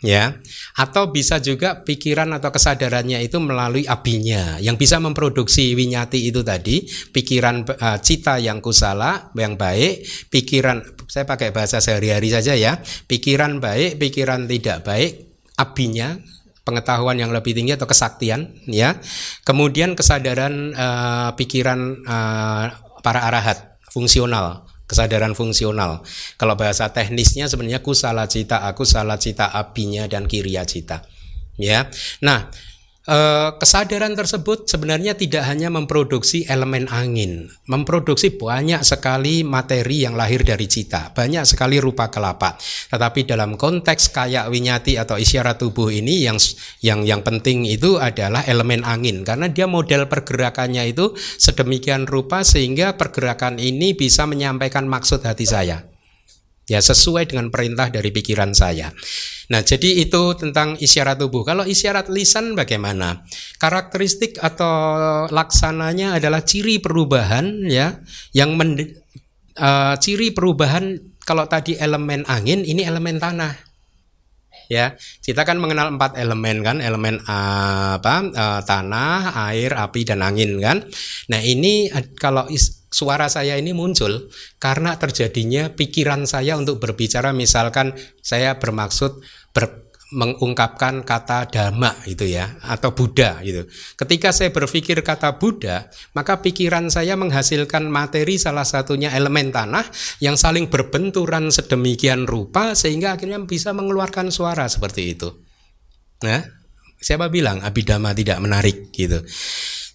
ya. Atau bisa juga pikiran atau kesadarannya itu melalui abinya yang bisa memproduksi winyati itu tadi pikiran uh, cita yang kusala yang baik pikiran saya pakai bahasa sehari-hari saja ya pikiran baik pikiran tidak baik abinya pengetahuan yang lebih tinggi atau kesaktian ya. Kemudian kesadaran uh, pikiran uh, para arahat fungsional kesadaran fungsional. Kalau bahasa teknisnya sebenarnya kusala cita, aku salah cita apinya dan kiriya cita. Ya. Nah, Eh, kesadaran tersebut sebenarnya tidak hanya memproduksi elemen angin, memproduksi banyak sekali materi yang lahir dari cita, banyak sekali rupa kelapa. Tetapi dalam konteks kayak winyati atau isyarat tubuh ini yang yang yang penting itu adalah elemen angin karena dia model pergerakannya itu sedemikian rupa sehingga pergerakan ini bisa menyampaikan maksud hati saya ya sesuai dengan perintah dari pikiran saya. Nah, jadi itu tentang isyarat tubuh. Kalau isyarat lisan bagaimana? Karakteristik atau laksananya adalah ciri perubahan ya yang men, uh, ciri perubahan kalau tadi elemen angin, ini elemen tanah ya. Kita kan mengenal empat elemen kan elemen apa uh, tanah air api dan angin kan. Nah ini kalau is, suara saya ini muncul karena terjadinya pikiran saya untuk berbicara. Misalkan saya bermaksud ber, mengungkapkan kata dhamma gitu ya atau Buddha gitu. Ketika saya berpikir kata Buddha, maka pikiran saya menghasilkan materi salah satunya elemen tanah yang saling berbenturan sedemikian rupa sehingga akhirnya bisa mengeluarkan suara seperti itu. Nah, siapa bilang abidama tidak menarik gitu.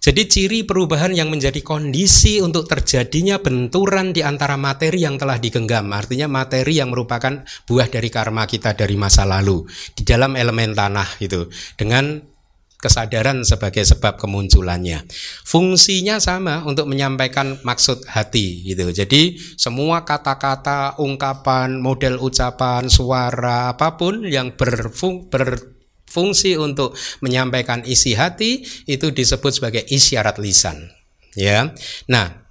Jadi ciri perubahan yang menjadi kondisi untuk terjadinya benturan di antara materi yang telah digenggam, artinya materi yang merupakan buah dari karma kita dari masa lalu di dalam elemen tanah gitu, dengan kesadaran sebagai sebab kemunculannya. Fungsinya sama untuk menyampaikan maksud hati gitu. Jadi semua kata-kata, ungkapan, model ucapan, suara apa pun yang berfung ber fungsi untuk menyampaikan isi hati itu disebut sebagai isyarat lisan. Ya, nah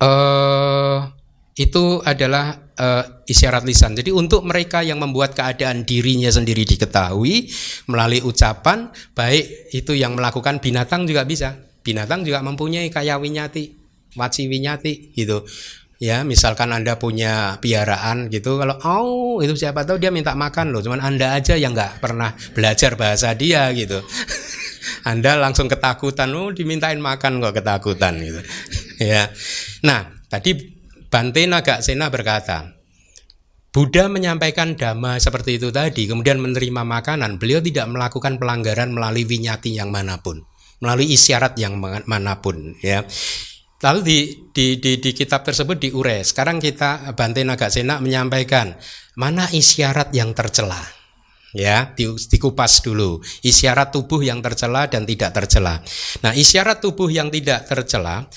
uh, itu adalah uh, isyarat lisan. Jadi untuk mereka yang membuat keadaan dirinya sendiri diketahui melalui ucapan, baik itu yang melakukan binatang juga bisa. Binatang juga mempunyai kaya winyati, waci winyati gitu ya misalkan anda punya piaraan gitu kalau oh itu siapa tahu dia minta makan loh cuman anda aja yang nggak pernah belajar bahasa dia gitu anda langsung ketakutan oh dimintain makan kok ketakutan gitu ya nah tadi Bante Sena berkata Buddha menyampaikan dhamma seperti itu tadi, kemudian menerima makanan. Beliau tidak melakukan pelanggaran melalui winyati yang mana pun, melalui isyarat yang mana pun. Ya, Lalu di, di, di, di kitab tersebut diurai. Sekarang kita Bante Nagasena menyampaikan mana isyarat yang tercela. Ya, di, dikupas dulu. Isyarat tubuh yang tercela dan tidak tercela. Nah, isyarat tubuh yang tidak tercela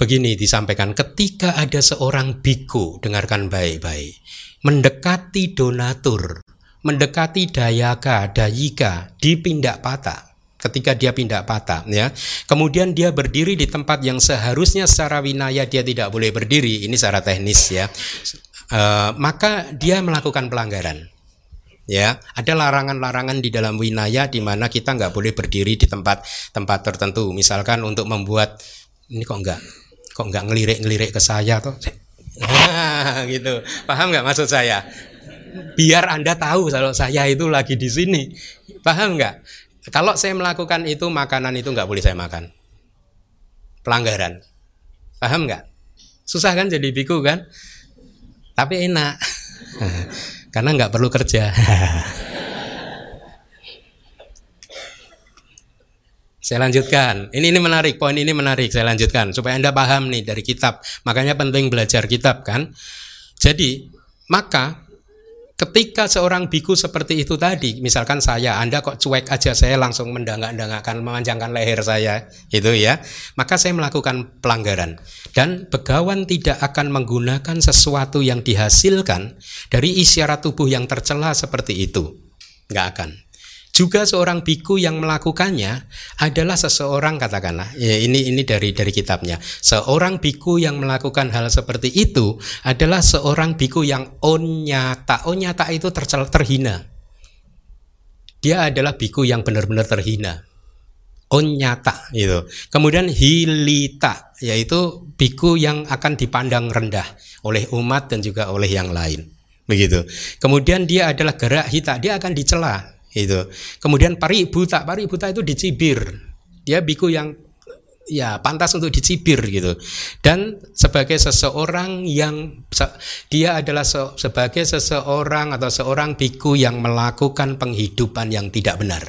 begini disampaikan ketika ada seorang biku, dengarkan baik-baik, mendekati donatur, mendekati dayaka, dayika di pindak patah ketika dia pindah patah ya. Kemudian dia berdiri di tempat yang seharusnya secara winaya dia tidak boleh berdiri, ini secara teknis ya. E, maka dia melakukan pelanggaran. Ya, ada larangan-larangan di dalam winaya di mana kita nggak boleh berdiri di tempat-tempat tertentu. Misalkan untuk membuat ini kok nggak kok nggak ngelirik-ngelirik ke saya tuh. Nah, gitu. Paham nggak maksud saya? Biar Anda tahu kalau saya itu lagi di sini. Paham nggak? Kalau saya melakukan itu, makanan itu nggak boleh saya makan. Pelanggaran. Paham nggak? Susah kan jadi biku kan? Tapi enak. Karena nggak perlu kerja. Saya lanjutkan. Ini ini menarik, poin ini menarik. Saya lanjutkan supaya Anda paham nih dari kitab. Makanya penting belajar kitab kan. Jadi, maka Ketika seorang biku seperti itu tadi, misalkan saya, Anda kok cuek aja, saya langsung mendangak-dangakkan, memanjangkan leher saya, itu ya, maka saya melakukan pelanggaran. Dan begawan tidak akan menggunakan sesuatu yang dihasilkan dari isyarat tubuh yang tercela seperti itu. Nggak akan. Juga seorang biku yang melakukannya adalah seseorang katakanlah ya ini ini dari dari kitabnya. Seorang biku yang melakukan hal seperti itu adalah seorang biku yang onyata. Onyata itu tercel, terhina. Dia adalah biku yang benar-benar terhina. Onyata gitu. Kemudian hilita yaitu biku yang akan dipandang rendah oleh umat dan juga oleh yang lain. Begitu. Kemudian dia adalah gerak hita, dia akan dicela itu. Kemudian pari buta, pari buta itu dicibir. Dia biku yang ya pantas untuk dicibir gitu. Dan sebagai seseorang yang dia adalah se, sebagai seseorang atau seorang biku yang melakukan penghidupan yang tidak benar.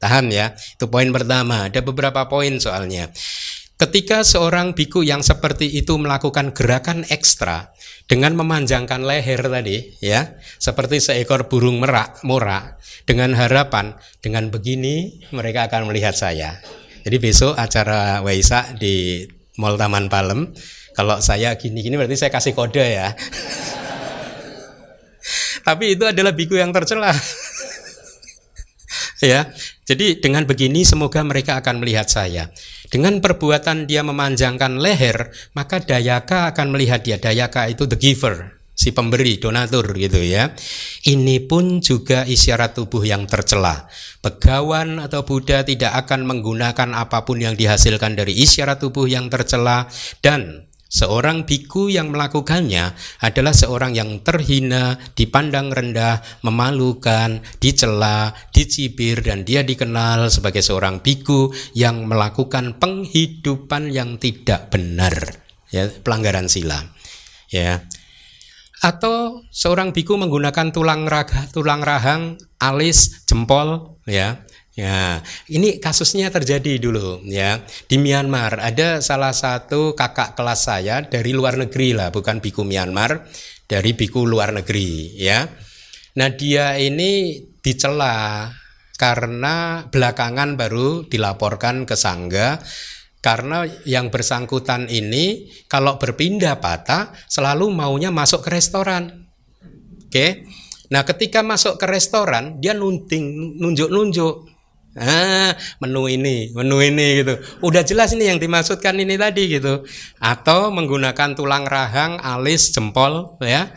Tahan ya. Itu poin pertama. Ada beberapa poin soalnya. Ketika seorang biku yang seperti itu melakukan gerakan ekstra dengan memanjangkan leher tadi, ya, seperti seekor burung merak, morak, dengan harapan dengan begini mereka akan melihat saya. Jadi besok acara Waisak di Mall Taman Palem, kalau saya gini-gini berarti saya kasih kode ya. Tapi itu adalah biku yang tercela. ya. Jadi dengan begini semoga mereka akan melihat saya. Dengan perbuatan dia memanjangkan leher, maka Dayaka akan melihat dia. Dayaka itu the giver, si pemberi, donatur gitu ya. Ini pun juga isyarat tubuh yang tercela. Begawan atau Buddha tidak akan menggunakan apa pun yang dihasilkan dari isyarat tubuh yang tercela dan Seorang biku yang melakukannya adalah seorang yang terhina, dipandang rendah, memalukan, dicela, dicibir dan dia dikenal sebagai seorang biku yang melakukan penghidupan yang tidak benar, ya, pelanggaran sila. Ya. Atau seorang biku menggunakan tulang raga, tulang rahang, alis, jempol, ya, Ya, ini kasusnya terjadi dulu ya di Myanmar. Ada salah satu kakak kelas saya dari luar negeri lah, bukan biku Myanmar, dari biku luar negeri ya. Nah dia ini dicela karena belakangan baru dilaporkan ke sangga karena yang bersangkutan ini kalau berpindah patah selalu maunya masuk ke restoran. Oke. Nah, ketika masuk ke restoran dia nunting nunjuk-nunjuk Ah, menu ini, menu ini gitu. Udah jelas ini yang dimaksudkan ini tadi gitu. Atau menggunakan tulang rahang, alis, jempol ya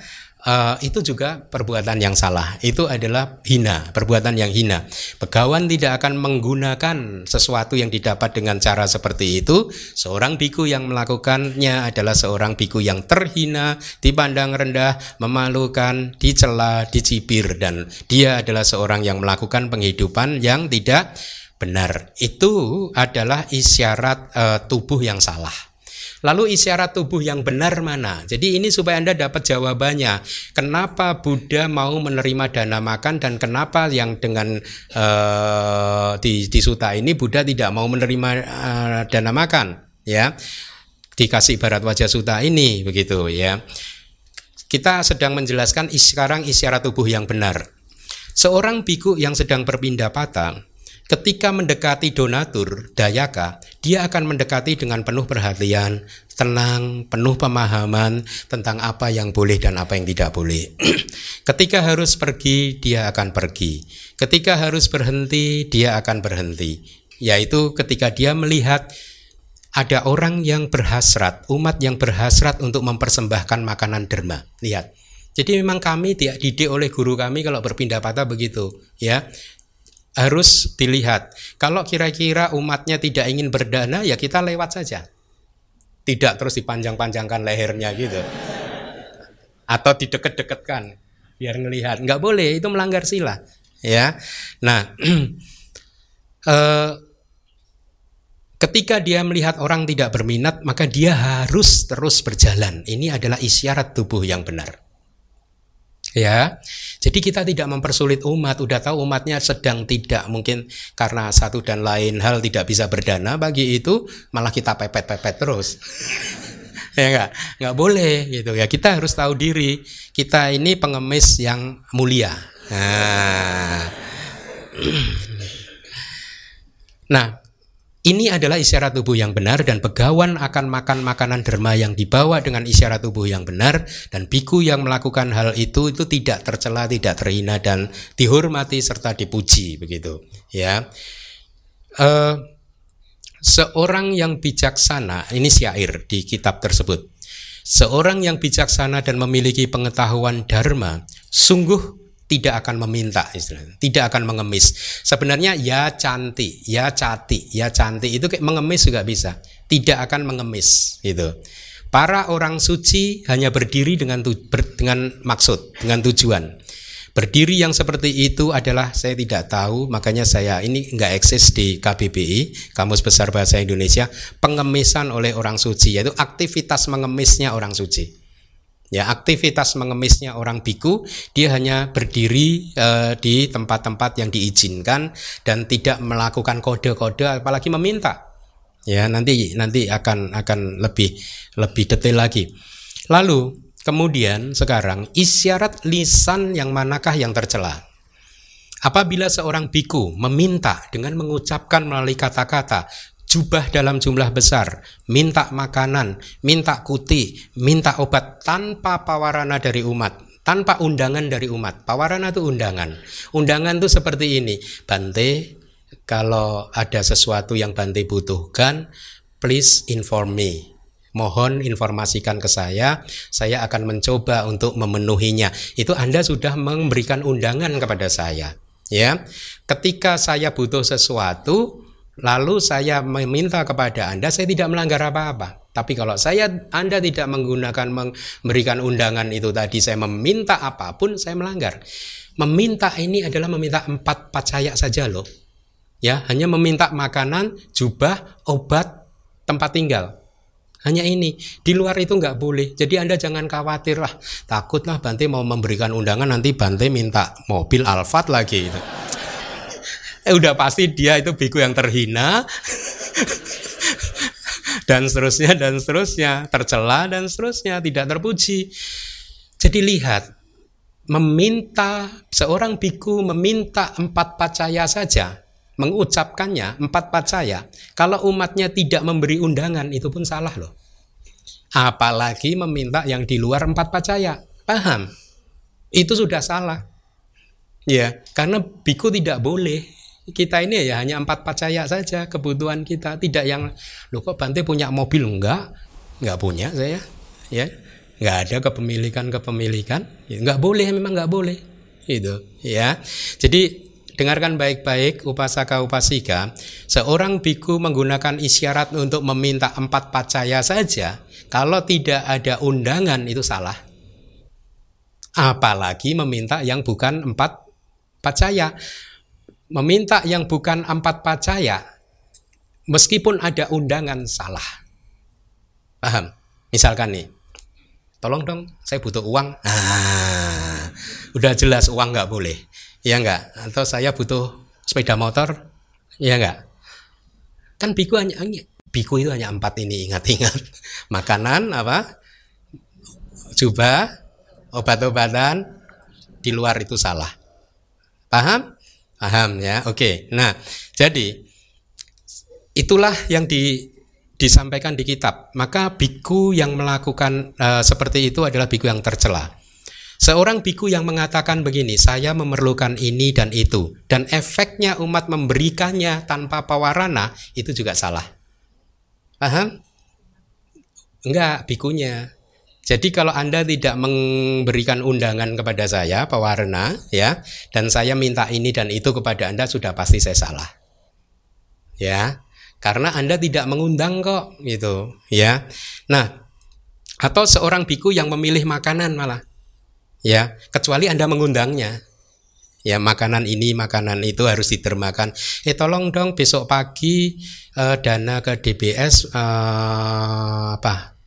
uh, itu juga perbuatan yang salah. Itu adalah hina, perbuatan yang hina. Pegawan tidak akan menggunakan sesuatu yang didapat dengan cara seperti itu. Seorang biku yang melakukannya adalah seorang biku yang terhina, dipandang rendah, memalukan, dicela, dicibir dan dia adalah seorang yang melakukan penghidupan yang tidak benar. Itu adalah isyarat uh, tubuh yang salah. Lalu isyarat tubuh yang benar mana? Jadi ini supaya Anda dapat jawabannya. Kenapa Buddha mau menerima dana makan dan kenapa yang dengan uh, di, di suta ini Buddha tidak mau menerima uh, dana makan? Ya, dikasih barat wajah suta ini begitu ya. Kita sedang menjelaskan sekarang isyarat tubuh yang benar. Seorang biku yang sedang berpindah patah Ketika mendekati donatur, dayaka, dia akan mendekati dengan penuh perhatian, tenang, penuh pemahaman tentang apa yang boleh dan apa yang tidak boleh. Ketika harus pergi, dia akan pergi. Ketika harus berhenti, dia akan berhenti. Yaitu ketika dia melihat ada orang yang berhasrat, umat yang berhasrat untuk mempersembahkan makanan derma. Lihat. Jadi memang kami tidak didik oleh guru kami kalau berpindah patah begitu, ya harus dilihat. Kalau kira-kira umatnya tidak ingin berdana, ya kita lewat saja. Tidak terus dipanjang-panjangkan lehernya gitu. Atau dideket-deketkan biar ngelihat. Nggak boleh, itu melanggar sila. Ya, nah, eh, ketika dia melihat orang tidak berminat, maka dia harus terus berjalan. Ini adalah isyarat tubuh yang benar. Ya, jadi kita tidak mempersulit umat. Udah tahu umatnya sedang tidak mungkin karena satu dan lain hal tidak bisa berdana. Bagi itu malah kita pepet-pepet terus. ya enggak, enggak boleh gitu ya. Kita harus tahu diri. Kita ini pengemis yang mulia. Nah, nah ini adalah isyarat tubuh yang benar dan begawan akan makan makanan derma yang dibawa dengan isyarat tubuh yang benar dan biku yang melakukan hal itu itu tidak tercela, tidak terhina dan dihormati serta dipuji begitu ya. Uh, seorang yang bijaksana ini syair di kitab tersebut. Seorang yang bijaksana dan memiliki pengetahuan dharma sungguh tidak akan meminta istilahnya, tidak akan mengemis. Sebenarnya ya cantik, ya cati, ya cantik itu kayak mengemis juga bisa, tidak akan mengemis gitu. Para orang suci hanya berdiri dengan tu, ber, dengan maksud, dengan tujuan. Berdiri yang seperti itu adalah saya tidak tahu, makanya saya ini nggak eksis di KBBI, Kamus Besar Bahasa Indonesia, pengemisan oleh orang suci, yaitu aktivitas mengemisnya orang suci. Ya, aktivitas mengemisnya orang biku, dia hanya berdiri uh, di tempat-tempat yang diizinkan dan tidak melakukan kode-kode apalagi meminta. Ya, nanti nanti akan akan lebih lebih detail lagi. Lalu kemudian sekarang isyarat lisan yang manakah yang tercela? Apabila seorang biku meminta dengan mengucapkan melalui kata-kata jubah dalam jumlah besar, minta makanan, minta kuti, minta obat tanpa pawarana dari umat, tanpa undangan dari umat. Pawarana itu undangan. Undangan itu seperti ini. Bante, kalau ada sesuatu yang Bante butuhkan, please inform me. Mohon informasikan ke saya, saya akan mencoba untuk memenuhinya. Itu Anda sudah memberikan undangan kepada saya. Ya, ketika saya butuh sesuatu, lalu saya meminta kepada Anda, saya tidak melanggar apa-apa. Tapi kalau saya Anda tidak menggunakan memberikan undangan itu tadi saya meminta apa pun saya melanggar. Meminta ini adalah meminta empat pacaya saja loh. Ya, hanya meminta makanan, jubah, obat, tempat tinggal. Hanya ini, di luar itu nggak boleh. Jadi Anda jangan khawatir lah, takutlah Bante mau memberikan undangan nanti Bante minta mobil Alphard lagi. Gitu. Eh udah pasti dia itu biku yang terhina. Dan seterusnya dan seterusnya. Tercela dan seterusnya. Tidak terpuji. Jadi lihat meminta seorang biku meminta empat pacaya saja mengucapkannya empat pacaya kalau umatnya tidak memberi undangan itu pun salah loh. Apalagi meminta yang di luar empat pacaya. Paham? Itu sudah salah. Ya karena biku tidak boleh kita ini ya hanya empat pacaya saja kebutuhan kita. Tidak yang lo kok Bante punya mobil? Enggak. Enggak punya saya ya. Enggak ada kepemilikan kepemilikan ya, enggak boleh memang enggak boleh. Itu ya. Jadi dengarkan baik-baik upasaka upasika. Seorang biku menggunakan isyarat untuk meminta empat pacaya saja kalau tidak ada undangan itu salah. Apalagi meminta yang bukan empat pacaya meminta yang bukan empat pacaya meskipun ada undangan salah. Paham? Misalkan nih, tolong dong, saya butuh uang. Ah, udah jelas uang nggak boleh, ya nggak? Atau saya butuh sepeda motor, ya nggak? Kan biku hanya, biku itu hanya empat ini, ingat-ingat. Makanan apa? Coba, obat-obatan, di luar itu salah. Paham? Paham ya? Oke. Nah, jadi itulah yang di disampaikan di kitab. Maka biku yang melakukan uh, seperti itu adalah biku yang tercela. Seorang biku yang mengatakan begini, saya memerlukan ini dan itu, dan efeknya umat memberikannya tanpa pawarana, itu juga salah. Paham? Enggak, bikunya. Jadi kalau Anda tidak memberikan undangan kepada saya, Pak Warna, ya, dan saya minta ini dan itu kepada Anda sudah pasti saya salah. Ya. Karena Anda tidak mengundang kok gitu, ya. Nah, atau seorang biku yang memilih makanan malah. Ya, kecuali Anda mengundangnya. Ya, makanan ini, makanan itu harus ditermakan. Eh, tolong dong besok pagi eh, dana ke DBS eh, apa?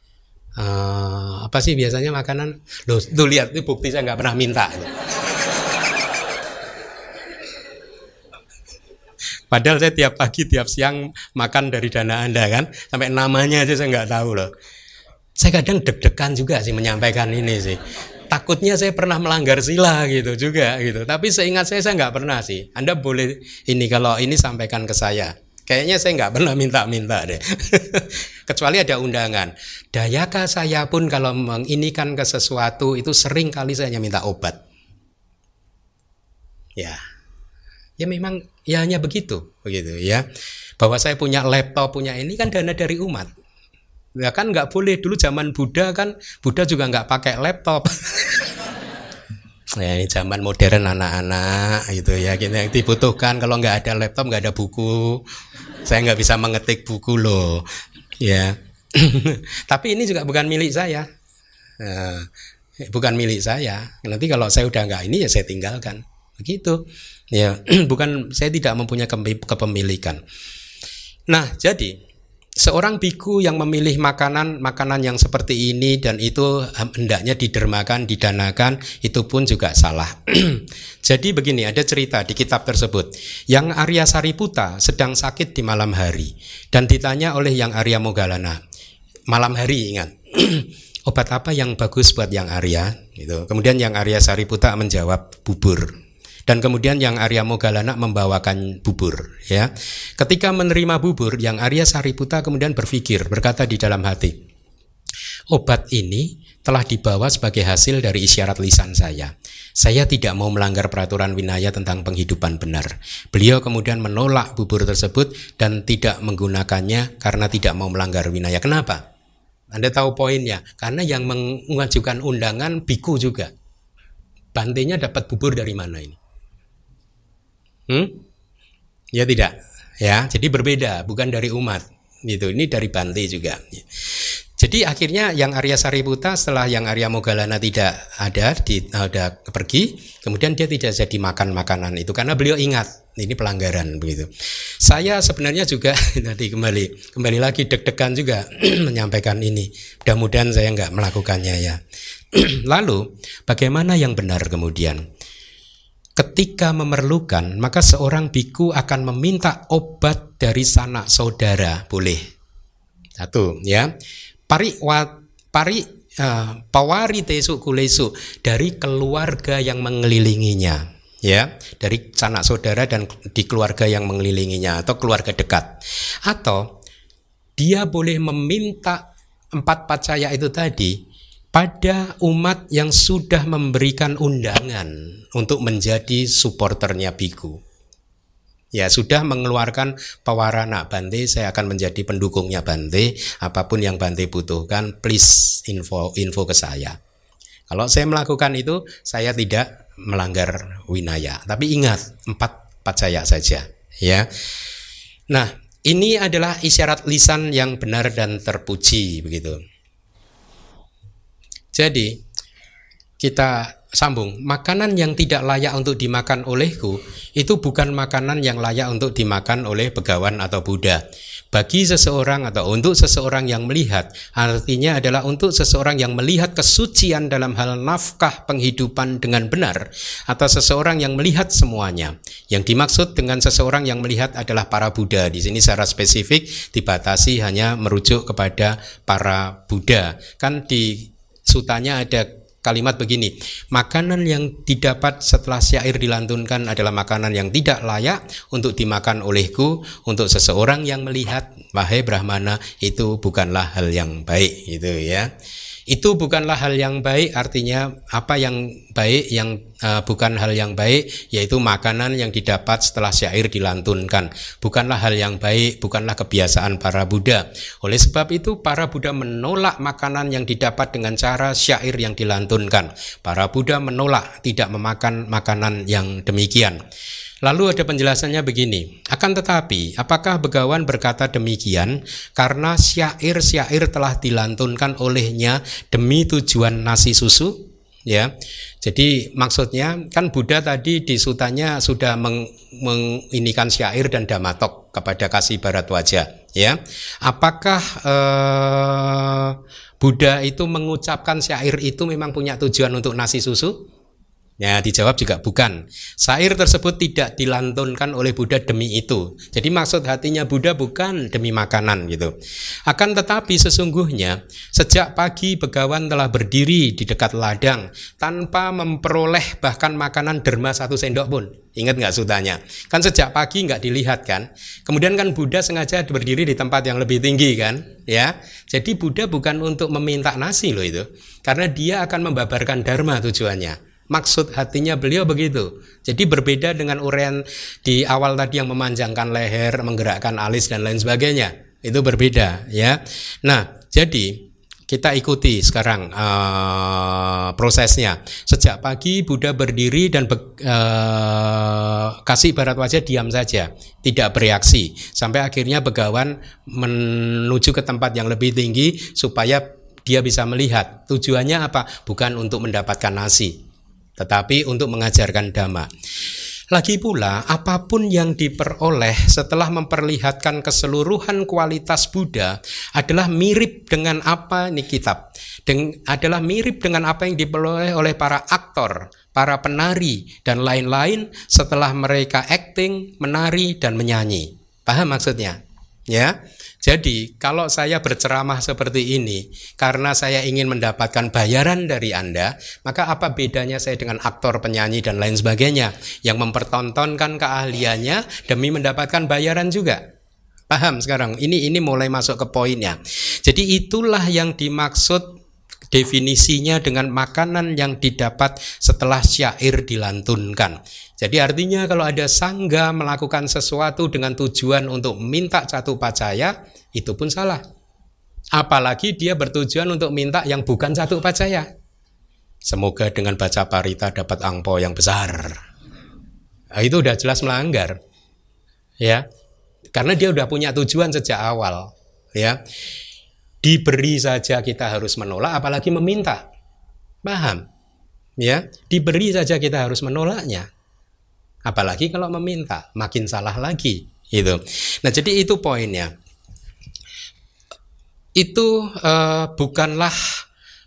Uh, apa sih biasanya makanan lo tuh lihat itu bukti saya nggak pernah minta Padahal saya tiap pagi, tiap siang makan dari dana Anda kan, sampai namanya aja saya nggak tahu loh. Saya kadang deg-degan juga sih menyampaikan ini sih. Takutnya saya pernah melanggar sila gitu juga gitu. Tapi seingat saya saya nggak pernah sih. Anda boleh ini kalau ini sampaikan ke saya. Kayaknya saya nggak pernah minta-minta deh. Kecuali ada undangan. Dayaka saya pun kalau menginikan ke sesuatu itu sering kali saya hanya minta obat. Ya, ya memang ya hanya begitu, begitu ya. Bahwa saya punya laptop, punya ini kan dana dari umat. Ya kan nggak boleh dulu zaman Buddha kan Buddha juga nggak pakai laptop. ya ini zaman modern anak-anak gitu ya gitu yang dibutuhkan kalau nggak ada laptop nggak ada buku saya nggak bisa mengetik buku loh ya. Tapi ini juga bukan milik saya. Nah, bukan milik saya. Nanti kalau saya udah nggak ini ya saya tinggalkan. Begitu. Ya bukan saya tidak mempunyai kepemilikan. Nah jadi seorang biku yang memilih makanan makanan yang seperti ini dan itu hendaknya didermakan didanakan itu pun juga salah. Jadi begini ada cerita di kitab tersebut. Yang Arya Sariputa sedang sakit di malam hari dan ditanya oleh yang Arya Mogalana malam hari ingat obat apa yang bagus buat yang Arya? Itu kemudian yang Arya Sariputa menjawab bubur dan kemudian yang Arya Mogalana membawakan bubur ya. Ketika menerima bubur yang Arya Sariputa kemudian berpikir berkata di dalam hati, obat ini telah dibawa sebagai hasil dari isyarat lisan saya. Saya tidak mau melanggar peraturan winaya tentang penghidupan benar. Beliau kemudian menolak bubur tersebut dan tidak menggunakannya karena tidak mau melanggar winaya. Kenapa? Anda tahu poinnya? Karena yang mengajukan undangan biku juga. Bantenya dapat bubur dari mana ini? Hmm? Ya tidak. Ya, jadi berbeda, bukan dari umat. Gitu. Ini dari Bante juga. Jadi akhirnya yang Arya Sariputa setelah yang Arya Mogalana tidak ada di ada pergi, kemudian dia tidak jadi makan makanan itu karena beliau ingat ini pelanggaran begitu. Saya sebenarnya juga nanti kembali kembali lagi deg-degan juga menyampaikan ini. Mudah-mudahan saya nggak melakukannya ya. Lalu bagaimana yang benar kemudian? Ketika memerlukan, maka seorang biku akan meminta obat dari sanak saudara, boleh. Satu, ya. Pari wa, pari uh, pawari tesu kulesu dari keluarga yang mengelilinginya ya. Dari sanak saudara dan di keluarga yang mengelilinginya atau keluarga dekat. Atau dia boleh meminta empat pacaya itu tadi pada umat yang sudah memberikan undangan untuk menjadi supporternya biku. Ya sudah mengeluarkan pewarana Bante saya akan menjadi pendukungnya Bante. Apa pun yang Bante butuhkan please info info ke saya. Kalau saya melakukan itu saya tidak melanggar winaya. Tapi ingat empat pacaya saja ya. Nah ini adalah isyarat lisan yang benar dan terpuji begitu jadi kita sambung, makanan yang tidak layak untuk dimakan olehku itu bukan makanan yang layak untuk dimakan oleh begawan atau Buddha. Bagi seseorang atau untuk seseorang yang melihat, artinya adalah untuk seseorang yang melihat kesucian dalam hal nafkah penghidupan dengan benar, atau seseorang yang melihat semuanya. Yang dimaksud dengan seseorang yang melihat adalah para Buddha. Di sini secara spesifik dibatasi hanya merujuk kepada para Buddha. Kan di sutanya ada kalimat begini, makanan yang didapat setelah syair dilantunkan adalah makanan yang tidak layak untuk dimakan olehku, untuk seseorang yang melihat, wahai Brahmana, itu bukanlah hal yang baik, gitu ya. Itu bukanlah hal yang baik, artinya apa yang baik yang uh, bukan hal yang baik yaitu makanan yang didapat setelah syair dilantunkan. Bukanlah hal yang baik, bukanlah kebiasaan para Buddha. Oleh sebab itu para Buddha menolak makanan yang didapat dengan cara syair yang dilantunkan. Para Buddha menolak tidak memakan makanan yang demikian. Lalu ada penjelasannya begini, akan tetapi apakah Begawan berkata demikian karena syair-syair telah dilantunkan olehnya demi tujuan nasi susu? Ya, jadi maksudnya kan Buddha tadi di sutanya sudah meng, syair dan damatok kepada kasih barat wajah. Ya, apakah eh, Buddha itu mengucapkan syair itu memang punya tujuan untuk nasi susu? Ya, dijawab juga bukan. Syair tersebut tidak dilantunkan oleh Buddha demi itu. Jadi maksud hatinya Buddha bukan demi makanan gitu. Akan tetapi sesungguhnya sejak pagi Begawan telah berdiri di dekat ladang tanpa memperoleh bahkan makanan derma satu sendok pun. Ingat nggak sutanya? Kan sejak pagi nggak dilihat kan? Kemudian kan Buddha sengaja berdiri di tempat yang lebih tinggi kan? Ya, jadi Buddha bukan untuk meminta nasi loh itu, karena dia akan membabarkan dharma tujuannya. Maksud hatinya beliau begitu. Jadi berbeda dengan uraian di awal tadi yang memanjangkan leher, menggerakkan alis dan lain sebagainya. Itu berbeda ya. Nah, jadi kita ikuti sekarang uh, prosesnya. Sejak pagi Buddha berdiri dan be, uh, kasih barat wajah diam saja, tidak bereaksi sampai akhirnya begawan menuju ke tempat yang lebih tinggi supaya dia bisa melihat. Tujuannya apa? Bukan untuk mendapatkan nasi, tetapi untuk mengajarkan dhamma. Lagi pula, apa pun yang diperoleh setelah memperlihatkan keseluruhan kualitas Buddha adalah mirip dengan apa ini kitab, Deng, adalah mirip dengan apa yang diperoleh oleh para aktor, para penari dan lain-lain setelah mereka acting, menari dan menyanyi. Paham maksudnya? Ya. Jadi, kalau saya berceramah seperti ini karena saya ingin mendapatkan bayaran dari Anda, maka apa bedanya saya dengan aktor, penyanyi dan lain sebagainya yang mempertontonkan keahliannya demi mendapatkan bayaran juga? Paham sekarang? Ini ini mulai masuk ke poinnya. Jadi itulah yang dimaksud definisinya dengan makanan yang didapat setelah syair dilantunkan. Jadi artinya kalau ada sangga melakukan sesuatu dengan tujuan untuk minta satu pacaya, itu pun salah. Apalagi dia bertujuan untuk minta yang bukan satu pacaya. Semoga dengan baca parita dapat angpo yang besar. Nah, itu udah jelas melanggar. Ya. Karena dia udah punya tujuan sejak awal, ya. Diberi saja kita harus menolak apalagi meminta. Paham? Ya, diberi saja kita harus menolaknya. Apalagi kalau meminta, makin salah lagi. Itu. Nah, jadi itu poinnya. Itu uh, bukanlah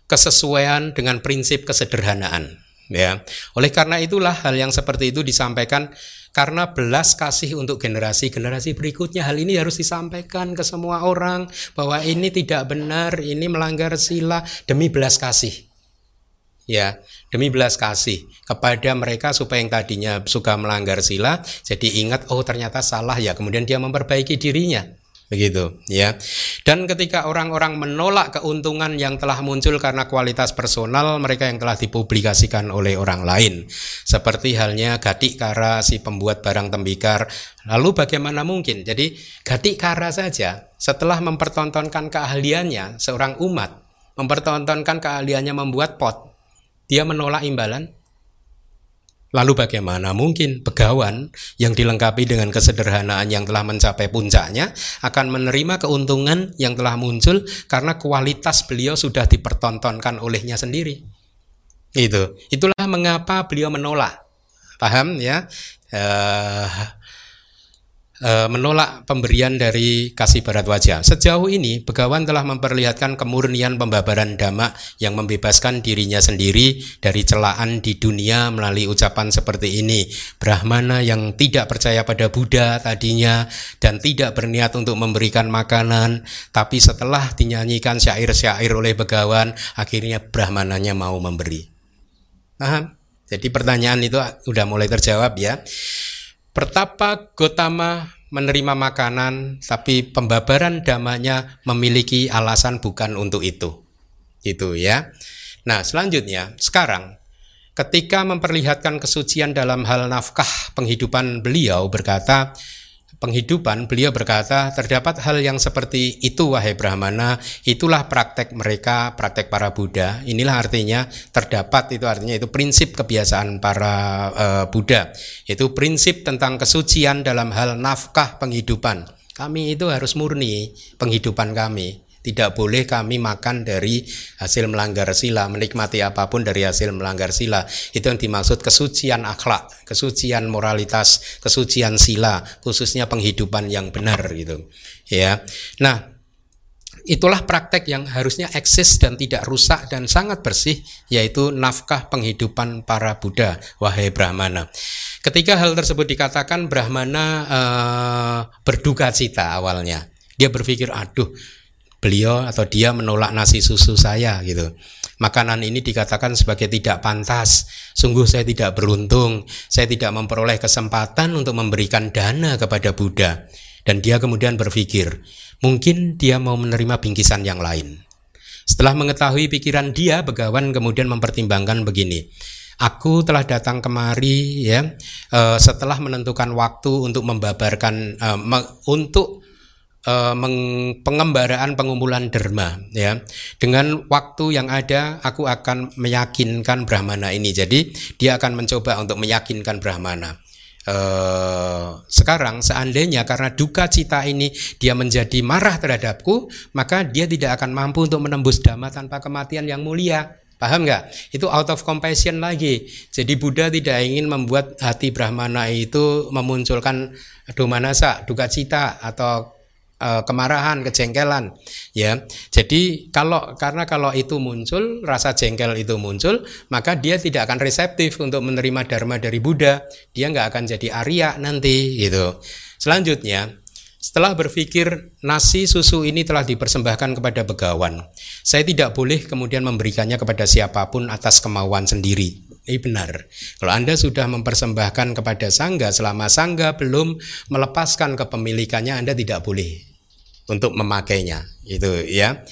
kesesuaian dengan prinsip kesederhanaan. Ya, oleh karena itulah hal yang seperti itu disampaikan karena belas kasih untuk generasi-generasi berikutnya. Hal ini harus disampaikan ke semua orang bahwa ini tidak benar, ini melanggar sila demi belas kasih. Ya demi belas kasih kepada mereka supaya yang tadinya suka melanggar sila jadi ingat oh ternyata salah ya kemudian dia memperbaiki dirinya begitu ya. Dan ketika orang-orang menolak keuntungan yang telah muncul karena kualitas personal mereka yang telah dipublikasikan oleh orang lain. Seperti halnya Gatik Kara si pembuat barang tembikar. Lalu bagaimana mungkin? Jadi Gatik Kara saja setelah mempertontonkan keahliannya seorang umat mempertontonkan keahliannya membuat pot dia menolak imbalan? Lalu bagaimana mungkin begawan yang dilengkapi dengan kesederhanaan yang telah mencapai puncaknya akan menerima keuntungan yang telah muncul karena kualitas beliau sudah dipertontonkan olehnya sendiri. Itu. Itulah mengapa beliau menolak. Paham ya? Uh, e, menolak pemberian dari kasih barat wajah. Sejauh ini, Begawan telah memperlihatkan kemurnian pembabaran dhamma yang membebaskan dirinya sendiri dari celaan di dunia melalui ucapan seperti ini. Brahmana yang tidak percaya pada Buddha tadinya dan tidak berniat untuk memberikan makanan, tapi setelah dinyanyikan syair-syair oleh Begawan, akhirnya Brahmananya mau memberi. Paham? Jadi pertanyaan itu sudah mulai terjawab ya. Pertapa Gotama menerima makanan, tapi pembabaran damanya memiliki alasan bukan untuk itu. Itu ya. Nah, selanjutnya, sekarang ketika memperlihatkan kesucian dalam hal nafkah penghidupan beliau berkata, penghidupan, beliau berkata, terdapat hal yang seperti itu wahai Brahmana, itulah praktek mereka, praktek para Buddha. Inilah artinya terdapat itu artinya itu prinsip kebiasaan para uh, Buddha. Itu prinsip tentang kesucian dalam hal nafkah penghidupan. Kami itu harus murni penghidupan kami. Tidak boleh kami makan dari hasil melanggar sila, menikmati apa pun dari hasil melanggar sila. Itu yang dimaksud kesucian akhlak, kesucian moralitas, kesucian sila, khususnya penghidupan yang benar gitu. Ya. Nah, itulah praktek yang harusnya eksis dan tidak rusak dan sangat bersih yaitu nafkah penghidupan para Buddha wahai Brahmana. Ketika hal tersebut dikatakan Brahmana uh, berduka cita awalnya. Dia berpikir aduh beliau atau dia menolak nasi susu saya gitu. Makanan ini dikatakan sebagai tidak pantas. Sungguh saya tidak beruntung. Saya tidak memperoleh kesempatan untuk memberikan dana kepada Buddha. Dan dia kemudian berpikir, mungkin dia mau menerima bingkisan yang lain. Setelah mengetahui pikiran dia, Begawan kemudian mempertimbangkan begini. Aku telah datang kemari ya uh, setelah menentukan waktu untuk membabarkan me, untuk pengembaraan pengumpulan derma ya. Dengan waktu yang ada aku akan meyakinkan brahmana ini. Jadi dia akan mencoba untuk meyakinkan brahmana. Uh, sekarang seandainya karena duka cita ini dia menjadi marah terhadapku maka dia tidak akan mampu untuk menembus dhamma tanpa kematian yang mulia. Paham nggak? Itu out of compassion lagi. Jadi Buddha tidak ingin membuat hati Brahmana itu memunculkan domanasa, duka cita atau uh, kemarahan, kejengkelan, ya. Jadi kalau karena kalau itu muncul, rasa jengkel itu muncul, maka dia tidak akan reseptif untuk menerima dharma dari Buddha. Dia nggak akan jadi Arya nanti, gitu. Selanjutnya, setelah berpikir nasi susu ini telah dipersembahkan kepada begawan, saya tidak boleh kemudian memberikannya kepada siapa pun atas kemauan sendiri. Ini benar. Kalau Anda sudah mempersembahkan kepada sangga selama sangga belum melepaskan kepemilikannya Anda tidak boleh untuk memakainya. Itu ya.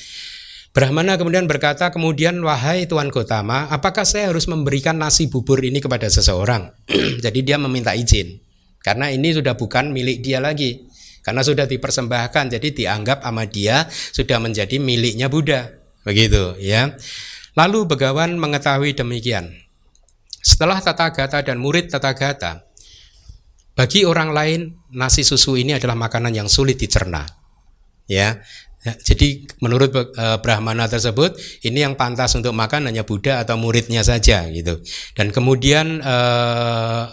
Brahmana kemudian berkata, kemudian wahai Tuan Gotama, apakah saya harus memberikan nasi bubur ini kepada seseorang? Jadi dia meminta izin. Karena ini sudah bukan milik dia lagi. Karena sudah dipersembahkan, jadi dianggap sama dia sudah menjadi miliknya Buddha. Begitu ya. Lalu Begawan mengetahui demikian. Setelah Tata Gata dan murid Tata Gata, bagi orang lain nasi susu ini adalah makanan yang sulit dicerna. Ya, jadi menurut uh, Brahmana tersebut ini yang pantas untuk makan hanya Buddha atau muridnya saja gitu. Dan kemudian uh,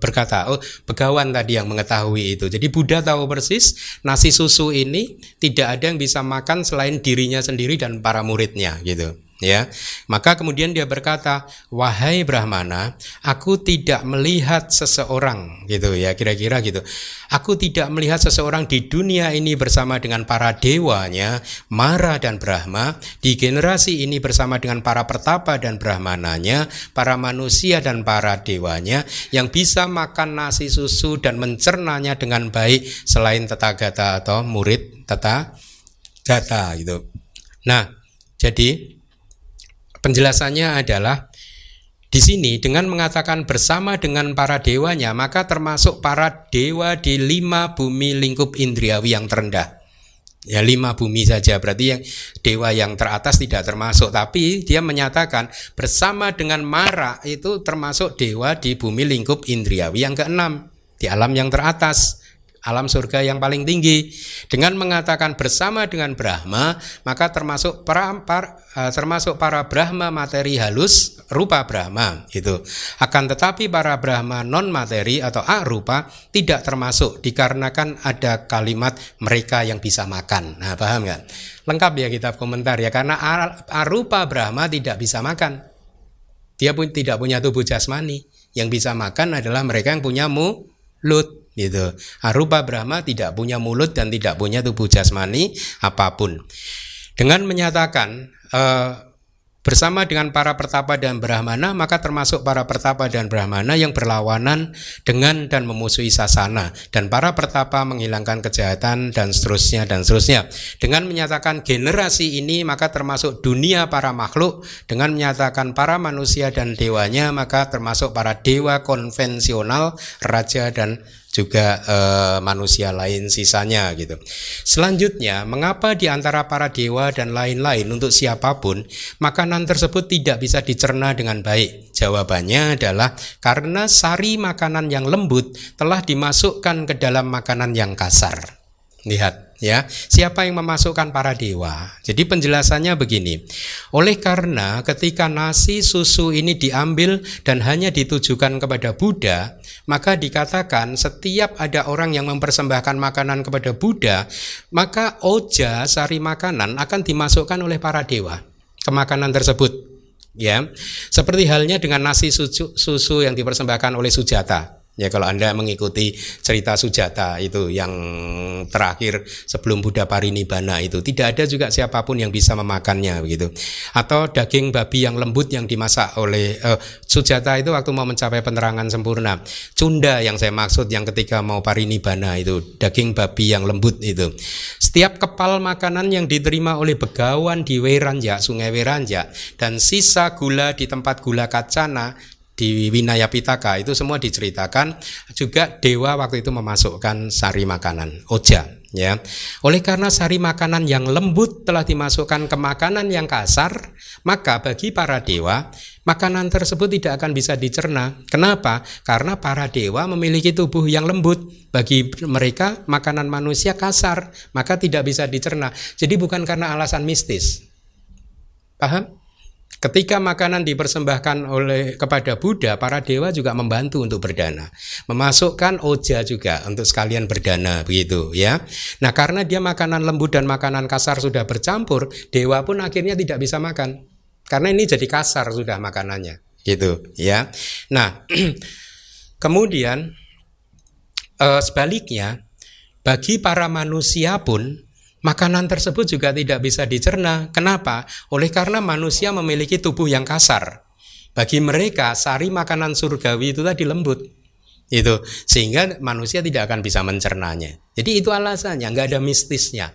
berkata, oh Begawan tadi yang mengetahui itu. Jadi Buddha tahu persis nasi susu ini tidak ada yang bisa makan selain dirinya sendiri dan para muridnya gitu ya. Maka kemudian dia berkata wahai brahmana aku tidak melihat seseorang gitu ya kira-kira gitu. Aku tidak melihat seseorang di dunia ini bersama dengan para dewanya mara dan brahma di generasi ini bersama dengan para pertapa dan brahmananya para manusia dan para dewanya yang bisa makan nasi susu dan mencernanya dengan baik selain tetagata atau murid tata gata gitu. Nah jadi Penjelasannya adalah di sini dengan mengatakan bersama dengan para dewanya maka termasuk para dewa di lima bumi lingkup indriawi yang terendah. Ya lima bumi saja berarti yang dewa yang teratas tidak termasuk tapi dia menyatakan bersama dengan Mara itu termasuk dewa di bumi lingkup indriawi yang keenam di alam yang teratas alam surga yang paling tinggi. Dengan mengatakan bersama dengan Brahma maka termasuk para, eh, termasuk para Brahma materi halus rupa Brahma itu akan tetapi para Brahma non materi atau arupa tidak termasuk dikarenakan ada kalimat mereka yang bisa makan. Nah paham nggak? Lengkap ya kitab komentar ya karena arupa Brahma tidak bisa makan. Dia pun tidak punya tubuh jasmani. Yang bisa makan adalah mereka yang punya mulut gitu. Arupa Brahma tidak punya mulut dan tidak punya tubuh jasmani apa pun. Dengan menyatakan uh, bersama dengan para pertapa dan brahmana maka termasuk para pertapa dan brahmana yang berlawanan dengan dan memusuhi sasana dan para pertapa menghilangkan kejahatan dan seterusnya dan seterusnya dengan menyatakan generasi ini maka termasuk dunia para makhluk dengan menyatakan para manusia dan dewanya maka termasuk para dewa konvensional raja dan juga e, manusia lain sisanya gitu. Selanjutnya, mengapa di antara para dewa dan lain-lain untuk siapa pun makanan tersebut tidak bisa dicerna dengan baik? Jawabannya adalah karena sari makanan yang lembut telah dimasukkan ke dalam makanan yang kasar. Lihat ya siapa yang memasukkan para dewa? Jadi penjelasannya begini. Oleh karena ketika nasi susu ini diambil dan hanya ditujukan kepada Buddha maka dikatakan setiap ada orang yang mempersembahkan makanan kepada Buddha maka oja sari makanan akan dimasukkan oleh para dewa ke makanan tersebut. Ya seperti halnya dengan nasi susu, susu yang dipersembahkan oleh Sujata Ya kalau Anda mengikuti cerita Sujata itu yang terakhir sebelum Buddha Parinibbana itu tidak ada juga siapa pun yang bisa memakannya begitu. Atau daging babi yang lembut yang dimasak oleh uh, Sujata itu waktu mau mencapai penerangan sempurna. Cunda yang saya maksud yang ketika mau Parinibbana itu daging babi yang lembut itu. Setiap kepal makanan yang diterima oleh begawan di Weranja, Sungai Weranja dan sisa gula di tempat gula kacana di Winaya Pitaka itu semua diceritakan juga dewa waktu itu memasukkan sari makanan oja ya. Oleh karena sari makanan yang lembut telah dimasukkan ke makanan yang kasar, maka bagi para dewa makanan tersebut tidak akan bisa dicerna. Kenapa? Karena para dewa memiliki tubuh yang lembut. Bagi mereka makanan manusia kasar, maka tidak bisa dicerna. Jadi bukan karena alasan mistis. Paham? Ketika makanan dipersembahkan oleh kepada Buddha, para dewa juga membantu untuk berdana. Memasukkan oja juga untuk sekalian berdana begitu ya. Nah, karena dia makanan lembut dan makanan kasar sudah bercampur, dewa pun akhirnya tidak bisa makan. Karena ini jadi kasar sudah makanannya, gitu ya. Nah, kemudian eh, sebaliknya bagi para manusia pun Makanan tersebut juga tidak bisa dicerna. Kenapa? Oleh karena manusia memiliki tubuh yang kasar. Bagi mereka, sari makanan surgawi itu tadi lembut. Itu sehingga manusia tidak akan bisa mencernanya. Jadi itu alasannya, nggak ada mistisnya.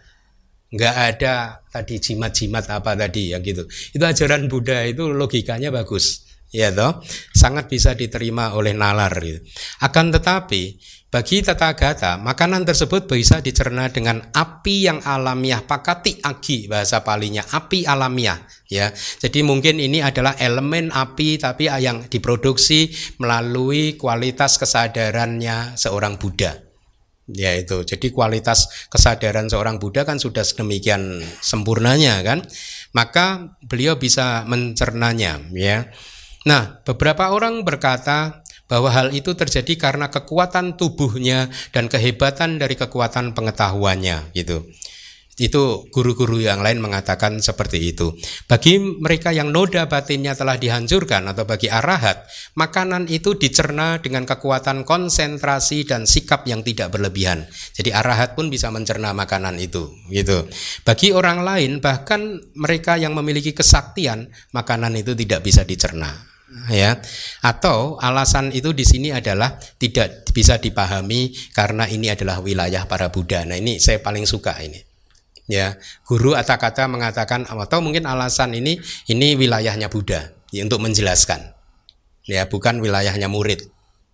nggak ada tadi jimat-jimat apa tadi ya gitu. Itu ajaran Buddha itu logikanya bagus, ya toh, sangat bisa diterima oleh nalar. Gitu. Akan tetapi bagi Tathagata, makanan tersebut bisa dicerna dengan api yang alamiah, pakati agi bahasa palinya, api alamiah ya. Jadi mungkin ini adalah elemen api tapi yang diproduksi melalui kualitas kesadarannya seorang Buddha. Ya itu. Jadi kualitas kesadaran seorang Buddha kan sudah sedemikian sempurnanya kan. Maka beliau bisa mencernanya ya. Nah, beberapa orang berkata bahwa hal itu terjadi karena kekuatan tubuhnya dan kehebatan dari kekuatan pengetahuannya gitu. Itu guru-guru yang lain mengatakan seperti itu. Bagi mereka yang noda batinnya telah dihancurkan atau bagi arahat, makanan itu dicerna dengan kekuatan konsentrasi dan sikap yang tidak berlebihan. Jadi arahat pun bisa mencerna makanan itu, gitu. Bagi orang lain bahkan mereka yang memiliki kesaktian, makanan itu tidak bisa dicerna ya atau alasan itu di sini adalah tidak bisa dipahami karena ini adalah wilayah para Buddha. Nah ini saya paling suka ini ya guru atau kata mengatakan atau mungkin alasan ini ini wilayahnya Buddha ya, untuk menjelaskan ya bukan wilayahnya murid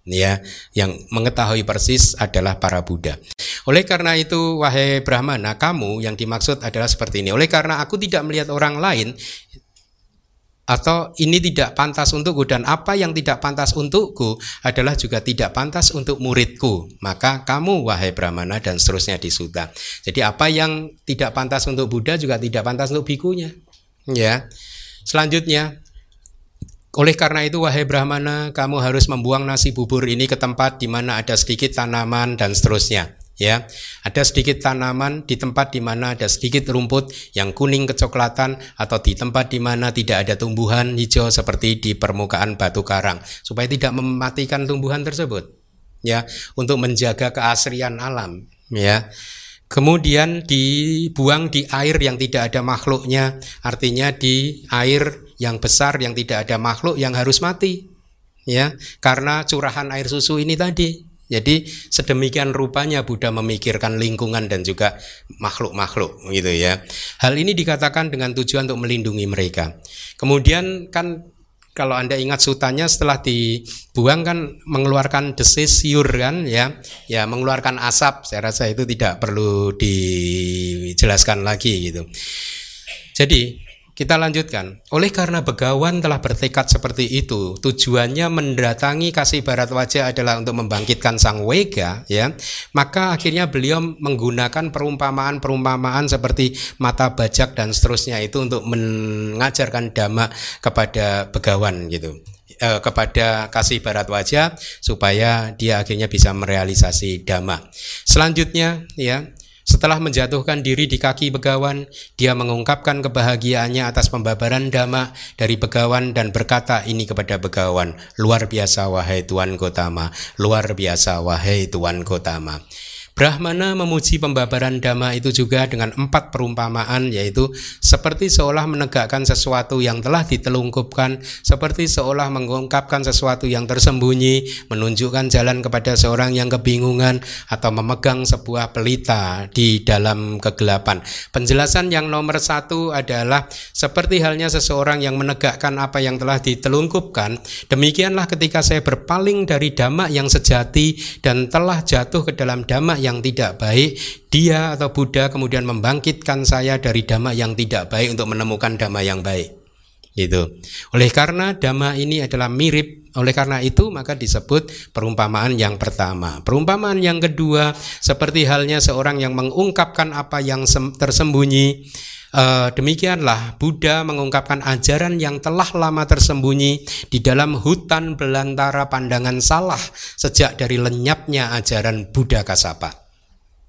ya yang mengetahui persis adalah para Buddha. Oleh karena itu wahai Brahmana kamu yang dimaksud adalah seperti ini. Oleh karena aku tidak melihat orang lain atau ini tidak pantas untukku dan apa yang tidak pantas untukku adalah juga tidak pantas untuk muridku. Maka kamu wahai Brahmana dan seterusnya di Sutta jadi apa yang tidak pantas untuk Buddha juga tidak pantas untuk bikunya ya. Selanjutnya oleh karena itu wahai Brahmana kamu harus membuang nasi bubur ini ke tempat di mana ada sedikit tanaman dan seterusnya ya ada sedikit tanaman di tempat di mana ada sedikit rumput yang kuning kecoklatan atau di tempat di mana tidak ada tumbuhan hijau seperti di permukaan batu karang supaya tidak mematikan tumbuhan tersebut. Ya untuk menjaga keasrian alam ya. Kemudian dibuang di air yang tidak ada makhluknya artinya di air yang besar yang tidak ada makhluk yang harus mati ya. Karena curahan air susu ini tadi jadi sedemikian rupanya Buddha memikirkan lingkungan dan juga makhluk-makhluk gitu ya. Hal ini dikatakan dengan tujuan untuk melindungi mereka. Kemudian kan kalau Anda ingat sutanya setelah dibuang kan mengeluarkan desis siur kan ya. Ya mengeluarkan asap. Saya rasa itu tidak perlu dijelaskan lagi gitu. Jadi kita lanjutkan. Oleh karena Begawan telah bertekad seperti itu, tujuannya mendatangi kasih barat wajah adalah untuk membangkitkan sang wega, ya. Maka akhirnya beliau menggunakan perumpamaan-perumpamaan seperti mata bajak dan seterusnya itu untuk mengajarkan dhamma kepada Begawan gitu eh, kepada kasih barat wajah supaya dia akhirnya bisa merealisasi dhamma. Selanjutnya ya setelah menjatuhkan diri di kaki Begawan, dia mengungkapkan kebahagiaannya atas pembabaran dhamma dari Begawan dan berkata ini kepada Begawan, luar biasa wahai Tuan Gotama, luar biasa wahai Tuan Gotama. Brahmana memuji pembabaran dhamma itu juga dengan empat perumpamaan yaitu seperti seolah menegakkan sesuatu yang telah ditelungkupkan, seperti seolah mengungkapkan sesuatu yang tersembunyi, menunjukkan jalan kepada seorang yang kebingungan atau memegang sebuah pelita di dalam kegelapan. Penjelasan yang nomor satu adalah seperti halnya seseorang yang menegakkan apa yang telah ditelungkupkan, demikianlah ketika saya berpaling dari dhamma yang sejati dan telah jatuh ke dalam dhamma yang yang tidak baik, dia atau Buddha kemudian membangkitkan saya dari dhamma yang tidak baik untuk menemukan dhamma yang baik. Gitu. Oleh karena dhamma ini adalah mirip, oleh karena itu maka disebut perumpamaan yang pertama. Perumpamaan yang kedua seperti halnya seorang yang mengungkapkan apa yang tersembunyi Uh, demikianlah Buddha mengungkapkan ajaran yang telah lama tersembunyi di dalam hutan belantara pandangan salah sejak dari lenyapnya ajaran Buddha Kasapa.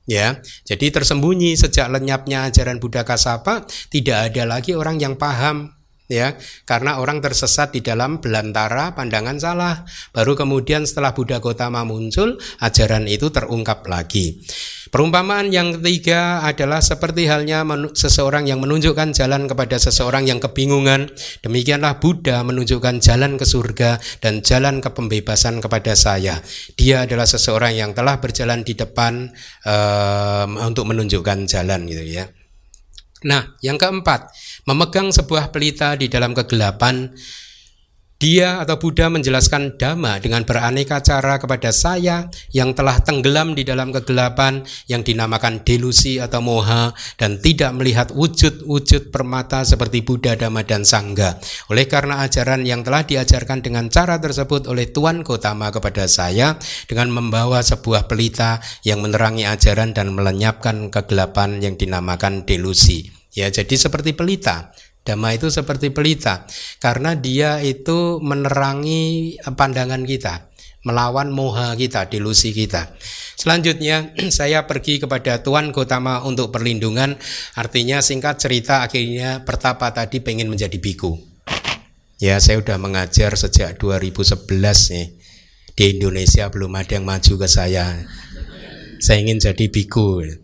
Ya, jadi tersembunyi sejak lenyapnya ajaran Buddha Kasapa, tidak ada lagi orang yang paham ya karena orang tersesat di dalam belantara pandangan salah baru kemudian setelah Buddha Gotama muncul ajaran itu terungkap lagi Perumpamaan yang ketiga adalah seperti halnya seseorang yang menunjukkan jalan kepada seseorang yang kebingungan. Demikianlah Buddha menunjukkan jalan ke surga dan jalan ke pembebasan kepada saya. Dia adalah seseorang yang telah berjalan di depan um, untuk menunjukkan jalan gitu ya. Nah, yang keempat, memegang sebuah pelita di dalam kegelapan dia atau Buddha menjelaskan dhamma dengan beraneka cara kepada saya yang telah tenggelam di dalam kegelapan yang dinamakan delusi atau moha dan tidak melihat wujud-wujud permata seperti Buddha, Dhamma, dan Sangga. Oleh karena ajaran yang telah diajarkan dengan cara tersebut oleh Tuan Gotama kepada saya dengan membawa sebuah pelita yang menerangi ajaran dan melenyapkan kegelapan yang dinamakan delusi. Ya, jadi seperti pelita Dhamma itu seperti pelita karena dia itu menerangi pandangan kita, melawan moha kita, delusi kita. Selanjutnya saya pergi kepada Tuan Gotama untuk perlindungan, artinya singkat cerita akhirnya pertapa tadi pengen menjadi biku. Ya saya sudah mengajar sejak 2011 nih. Di Indonesia belum ada yang maju ke saya. Saya ingin jadi biku.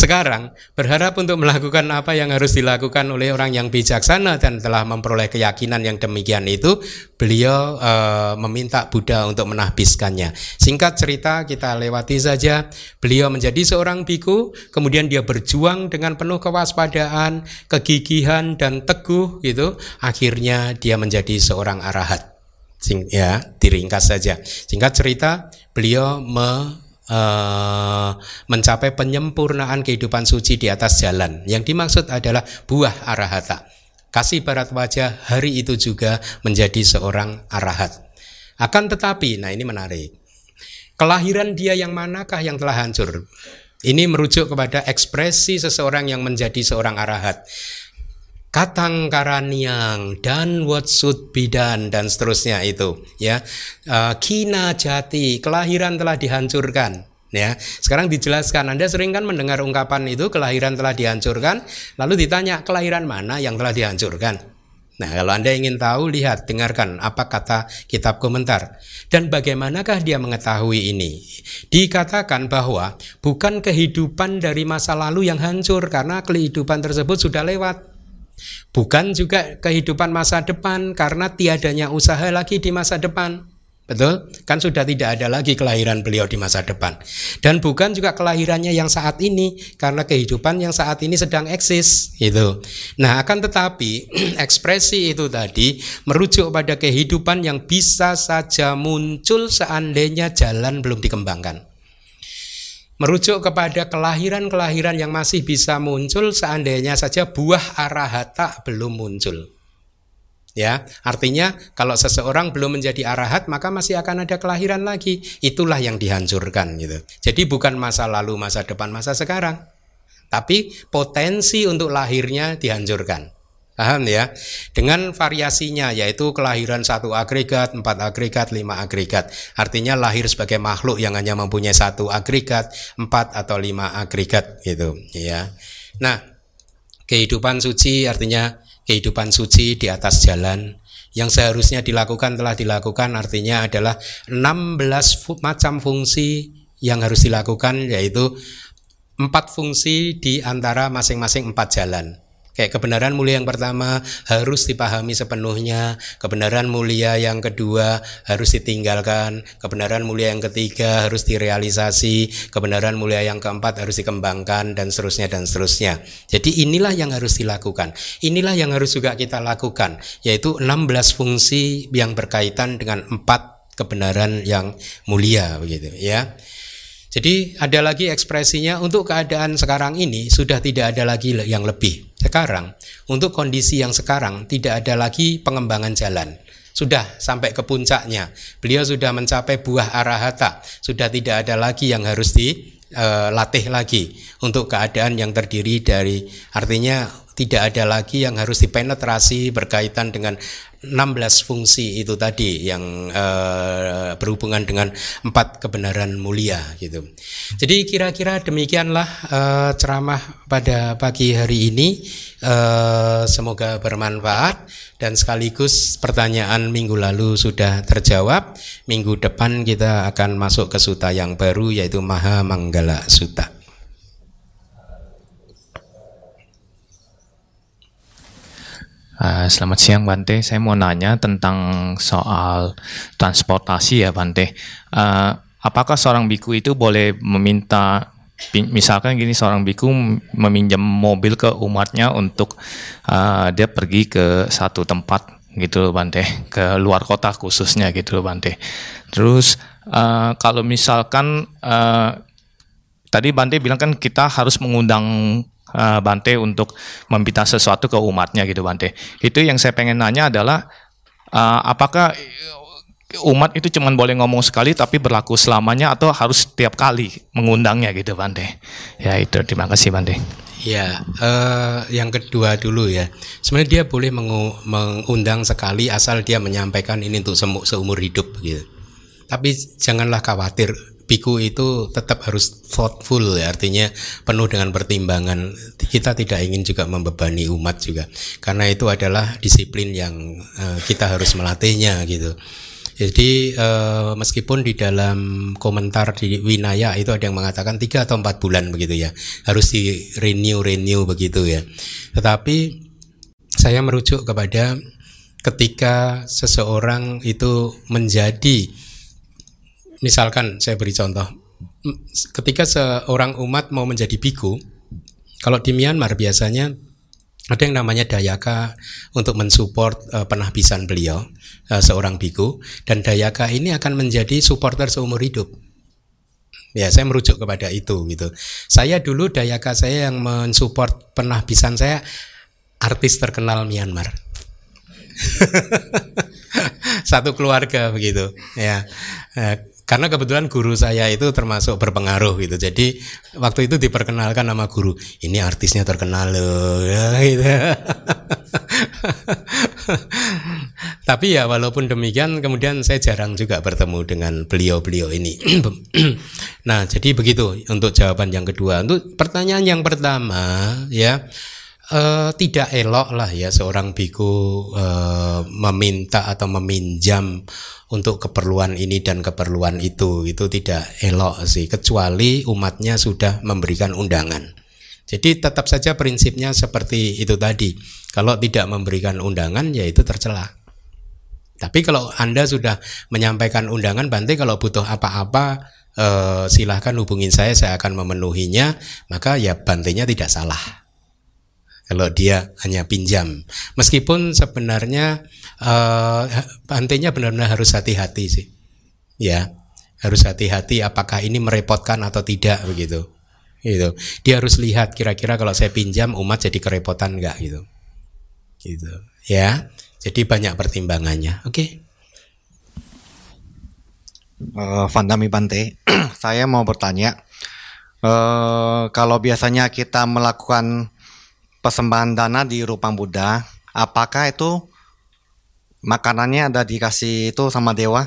Sekarang berharap untuk melakukan apa yang harus dilakukan oleh orang yang bijaksana dan telah memperoleh keyakinan yang demikian itu, beliau e, meminta Buddha untuk menahbiskannya. Singkat cerita kita lewati saja. Beliau menjadi seorang biku, kemudian dia berjuang dengan penuh kewaspadaan, kegigihan dan teguh gitu. Akhirnya dia menjadi seorang arahat. Sing, ya, diringkas saja. Singkat cerita, beliau me Uh, mencapai penyempurnaan kehidupan suci di atas jalan. Yang dimaksud adalah buah arahata. Kasih barat wajah hari itu juga menjadi seorang arahat. Akan tetapi, nah ini menarik. Kelahiran dia yang manakah yang telah hancur? Ini merujuk kepada ekspresi seseorang yang menjadi seorang arahat. Katang karaniang dan watsut bidan dan seterusnya itu ya uh, kina jati kelahiran telah dihancurkan ya sekarang dijelaskan Anda sering kan mendengar ungkapan itu kelahiran telah dihancurkan lalu ditanya kelahiran mana yang telah dihancurkan Nah, kalau Anda ingin tahu, lihat, dengarkan apa kata kitab komentar. Dan bagaimanakah dia mengetahui ini? Dikatakan bahwa bukan kehidupan dari masa lalu yang hancur karena kehidupan tersebut sudah lewat. Bukan juga kehidupan masa depan karena tiadanya usaha lagi di masa depan. Betul? Kan sudah tidak ada lagi kelahiran beliau di masa depan. Dan bukan juga kelahirannya yang saat ini karena kehidupan yang saat ini sedang eksis itu. Nah, akan tetapi ekspresi itu tadi merujuk pada kehidupan yang bisa saja muncul seandainya jalan belum dikembangkan merujuk kepada kelahiran-kelahiran yang masih bisa muncul seandainya saja buah arahata belum muncul. Ya, artinya kalau seseorang belum menjadi arahat maka masih akan ada kelahiran lagi. Itulah yang dihancurkan gitu. Jadi bukan masa lalu, masa depan, masa sekarang. Tapi potensi untuk lahirnya dihancurkan. Paham ya? Dengan variasinya yaitu kelahiran satu agregat, empat agregat, lima agregat. Artinya lahir sebagai makhluk yang hanya mempunyai satu agregat, empat atau lima agregat gitu ya. Nah, kehidupan suci artinya kehidupan suci di atas jalan yang seharusnya dilakukan telah dilakukan artinya adalah 16 fu macam fungsi yang harus dilakukan yaitu empat fungsi di antara masing-masing empat jalan. Kayak kebenaran mulia yang pertama harus dipahami sepenuhnya, kebenaran mulia yang kedua harus ditinggalkan, kebenaran mulia yang ketiga harus direalisasi, kebenaran mulia yang keempat harus dikembangkan dan seterusnya dan seterusnya. Jadi inilah yang harus dilakukan. Inilah yang harus juga kita lakukan, yaitu 16 fungsi yang berkaitan dengan empat kebenaran yang mulia begitu ya. Jadi ada lagi ekspresinya untuk keadaan sekarang ini sudah tidak ada lagi yang lebih. Sekarang untuk kondisi yang sekarang tidak ada lagi pengembangan jalan. Sudah sampai ke puncaknya. Beliau sudah mencapai buah arahata. Sudah tidak ada lagi yang harus dilatih eh, lagi untuk keadaan yang terdiri dari artinya tidak ada lagi yang harus dipenetrasi berkaitan dengan 16 fungsi itu tadi yang uh, berhubungan dengan empat kebenaran mulia gitu. Jadi kira-kira demikianlah uh, ceramah pada pagi hari ini. Uh, semoga bermanfaat dan sekaligus pertanyaan minggu lalu sudah terjawab. Minggu depan kita akan masuk ke suta yang baru yaitu Maha Manggala Suta. Uh, selamat siang Bante, saya mau nanya tentang soal transportasi ya Bante. Uh, apakah seorang biku itu boleh meminta misalkan gini seorang biku meminjam mobil ke umatnya untuk uh, dia pergi ke satu tempat gitu loh Bante. Ke luar kota khususnya gitu loh Bante. Terus uh, kalau misalkan uh, tadi Bante bilang kan kita harus mengundang uh, Bante untuk meminta sesuatu ke umatnya gitu Bante itu yang saya pengen nanya adalah uh, apakah umat itu cuma boleh ngomong sekali tapi berlaku selamanya atau harus setiap kali mengundangnya gitu Bante. Ya itu terima kasih Bante. Ya, uh, yang kedua dulu ya. Sebenarnya dia boleh mengundang sekali asal dia menyampaikan ini untuk seumur hidup gitu. Tapi janganlah khawatir biku itu tetap harus thoughtful ya. Artinya penuh dengan pertimbangan. Kita tidak ingin juga membebani umat juga. Karena itu adalah disiplin yang uh, kita harus melatihnya gitu. Jadi uh, meskipun di dalam komentar di Winaya itu ada yang mengatakan tiga atau empat bulan begitu ya, harus di renew renew begitu ya. Tetapi saya merujuk kepada ketika seseorang itu menjadi, misalkan saya beri contoh, ketika seorang umat mau menjadi biku, kalau di Myanmar biasanya ada yang namanya Dayaka untuk mensupport uh, penahbisan beliau uh, seorang biku dan Dayaka ini akan menjadi supporter seumur hidup. Ya, saya merujuk kepada itu gitu. Saya dulu Dayaka saya yang mensupport penahbisan saya artis terkenal Myanmar. Satu keluarga begitu, ya. Uh, karena kebetulan guru saya itu termasuk berpengaruh gitu. Jadi waktu itu diperkenalkan nama guru ini artisnya terkenal loh ya, gitu. tapi ya walaupun demikian kemudian saya jarang juga bertemu dengan beliau-beliau ini. Nah jadi begitu untuk jawaban yang kedua. Untuk pertanyaan yang pertama ya Uh, tidak elok lah ya seorang biku uh, meminta atau meminjam untuk keperluan ini dan keperluan itu itu tidak elok sih kecuali umatnya sudah memberikan undangan. Jadi tetap saja prinsipnya seperti itu tadi. Kalau tidak memberikan undangan ya itu tercela. Tapi kalau Anda sudah menyampaikan undangan Bante kalau butuh apa-apa eh, silahkan hubungin saya saya akan memenuhinya maka ya Bantenya tidak salah kalau dia hanya pinjam. Meskipun sebenarnya uh, bantenya benar-benar harus hati-hati sih. Ya, harus hati-hati apakah ini merepotkan atau tidak begitu. Gitu. Dia harus lihat kira-kira kalau saya pinjam umat jadi kerepotan enggak gitu. Gitu. Ya. Jadi banyak pertimbangannya. Oke. Okay? Uh, eh, Vandami Bante, saya mau bertanya, uh, kalau biasanya kita melakukan persembahan dana di Rupang Buddha, apakah itu makanannya ada dikasih itu sama dewa?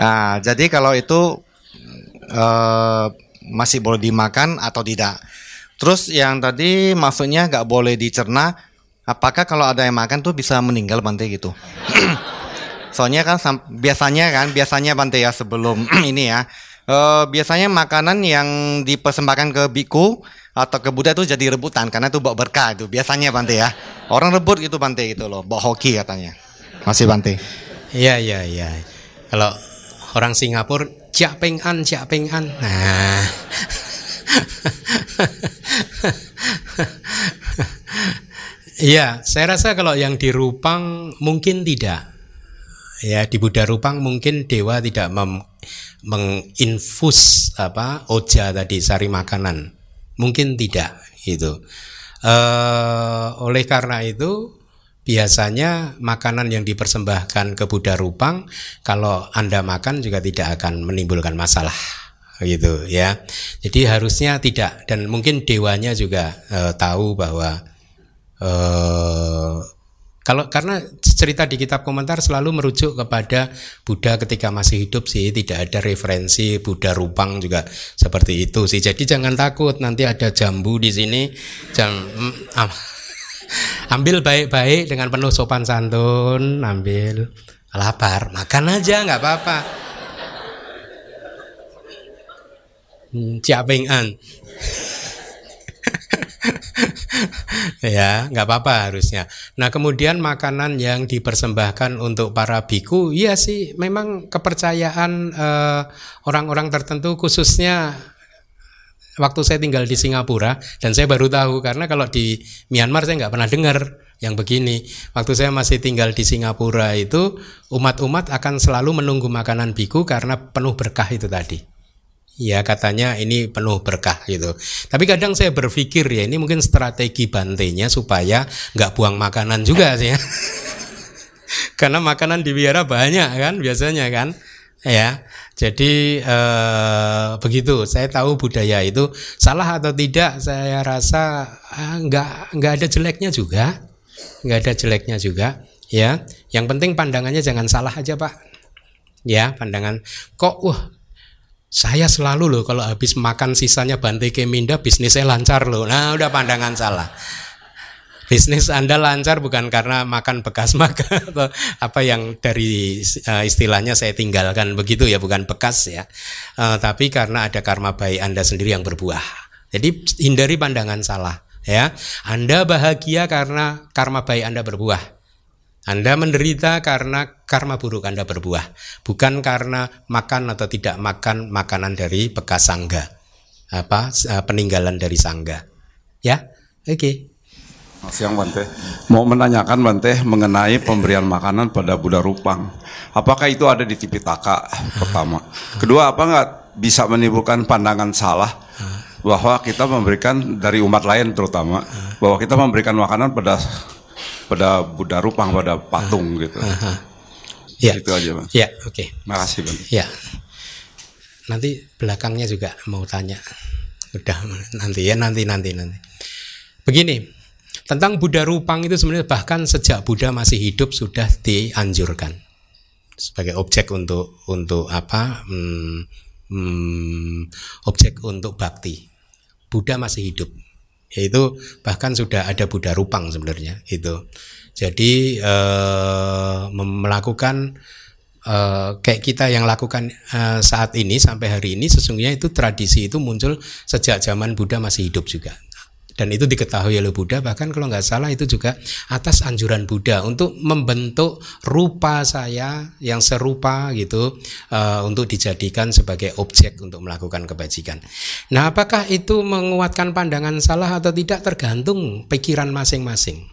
nah, jadi kalau itu uh, masih boleh dimakan atau tidak? Terus yang tadi maksudnya nggak boleh dicerna, apakah kalau ada yang makan tuh bisa meninggal Bante gitu? Soalnya kan biasanya kan biasanya Bante ya sebelum ini ya uh, biasanya makanan yang dipersembahkan ke biku atau ke Buddha itu jadi rebutan karena itu bawa berkah itu biasanya Bante ya. Orang rebut gitu Bante gitu loh, bawa hoki katanya. Masih Bante. Iya iya iya. Kalau orang Singapura Cak Peng An, Cak Peng An. Nah. Iya, saya rasa kalau yang di Rupang mungkin tidak. Ya, di Buddha Rupang mungkin dewa tidak menginfus apa oja tadi sari makanan. Mungkin tidak itu uh, oleh karena itu biasanya makanan yang dipersembahkan ke Buddha Rupang kalau anda makan juga tidak akan menimbulkan masalah gitu ya. Jadi harusnya tidak dan mungkin dewanya juga uh, tahu bahwa uh, kalau karena cerita di kitab komentar selalu merujuk kepada Buddha ketika masih hidup sih, tidak ada referensi Buddha Rupang juga seperti itu sih. Jadi jangan takut nanti ada jambu di sini, jangan mm, ambil baik-baik dengan penuh sopan santun, ambil lapar, makan aja nggak apa-apa. Hmm, an. ya, nggak apa-apa harusnya. Nah, kemudian makanan yang dipersembahkan untuk para biku, iya sih, memang kepercayaan eh, orang-orang tertentu, khususnya waktu saya tinggal di Singapura, dan saya baru tahu karena kalau di Myanmar saya nggak pernah dengar yang begini. Waktu saya masih tinggal di Singapura itu, umat-umat akan selalu menunggu makanan biku karena penuh berkah itu tadi. Ya katanya ini penuh berkah gitu. Tapi kadang saya berpikir ya ini mungkin strategi bantenya supaya nggak buang makanan juga sih ya. Karena makanan di biara banyak kan biasanya kan. Ya, jadi eh, begitu. Saya tahu budaya itu salah atau tidak. Saya rasa eh, nggak nggak ada jeleknya juga, nggak ada jeleknya juga. Ya, yang penting pandangannya jangan salah aja pak. Ya, pandangan kok wah saya selalu loh kalau habis makan sisanya Bante Keminda bisnisnya lancar loh. Nah udah pandangan salah. Bisnis Anda lancar bukan karena makan bekas makan atau apa yang dari uh, istilahnya saya tinggalkan begitu ya bukan bekas ya. Uh, tapi karena ada karma baik Anda sendiri yang berbuah. Jadi hindari pandangan salah ya. Anda bahagia karena karma baik Anda berbuah. Anda menderita karena karma buruk Anda berbuah, bukan karena makan atau tidak makan makanan dari bekas sangga, apa eh, peninggalan dari sangga. Ya, oke. Okay. Siang Bante, mau menanyakan Bante mengenai pemberian makanan pada Buddha Rupang. Apakah itu ada di Tipitaka pertama? Kedua, apa nggak bisa menimbulkan pandangan salah bahwa kita memberikan dari umat lain terutama bahwa kita memberikan makanan pada pada Buddha Rupang pada patung gitu. Uh, Ya. Itu aja, Bang. Ya, oke. Okay. Makasih, Bang. Ya. Nanti belakangnya juga mau tanya. Udah nanti ya, nanti nanti nanti. Begini, tentang Buddha Rupang itu sebenarnya bahkan sejak Buddha masih hidup sudah dianjurkan sebagai objek untuk untuk apa? Hmm, hmm, objek untuk bakti. Buddha masih hidup yaitu bahkan sudah ada Buddha Rupang sebenarnya itu. Jadi eh, melakukan eh, kayak kita yang lakukan eh, saat ini sampai hari ini sesungguhnya itu tradisi itu muncul sejak zaman Buddha masih hidup juga dan itu diketahui oleh Buddha bahkan kalau nggak salah itu juga atas anjuran Buddha untuk membentuk rupa saya yang serupa gitu uh, untuk dijadikan sebagai objek untuk melakukan kebajikan. Nah, apakah itu menguatkan pandangan salah atau tidak tergantung pikiran masing-masing.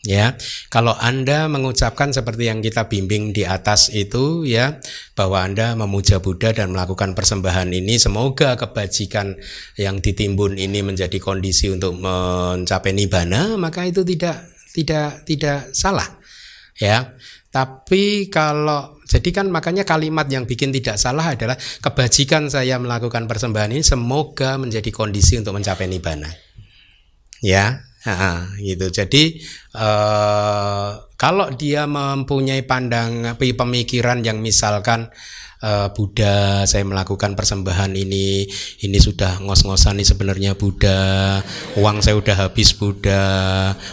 Ya, kalau Anda mengucapkan seperti yang kita bimbing di atas itu ya, bahwa Anda memuja Buddha dan melakukan persembahan ini semoga kebajikan yang ditimbun ini menjadi kondisi untuk mencapai nibbana, maka itu tidak tidak tidak salah. Ya. Tapi kalau jadi kan makanya kalimat yang bikin tidak salah adalah kebajikan saya melakukan persembahan ini semoga menjadi kondisi untuk mencapai nibbana. Ya, Nah, gitu. Jadi uh, kalau dia mempunyai pandang pemikiran yang misalkan uh, Buddha, saya melakukan persembahan ini, ini sudah ngos-ngosan nih sebenarnya Buddha, uang saya udah habis Buddha,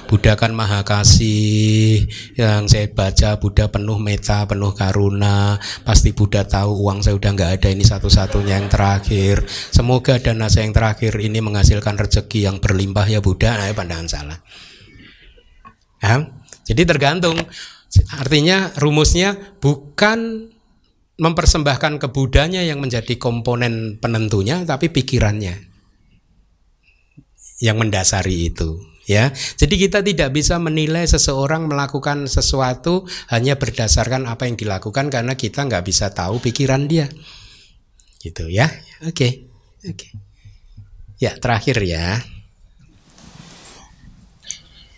Buddha kan maha kasih, yang saya baca Buddha penuh meta, penuh karuna, pasti Buddha tahu uang saya udah nggak ada ini satu-satunya yang terakhir, semoga dana saya yang terakhir ini menghasilkan rezeki yang berlimpah ya Buddha, nah pandangan salah. Ya, jadi tergantung. Artinya rumusnya bukan mempersembahkan ke Budanya yang menjadi komponen penentunya tapi pikirannya yang mendasari itu ya. Jadi kita tidak bisa menilai seseorang melakukan sesuatu hanya berdasarkan apa yang dilakukan karena kita nggak bisa tahu pikiran dia. Gitu ya. Oke. Okay. Oke. Okay. Ya, terakhir ya.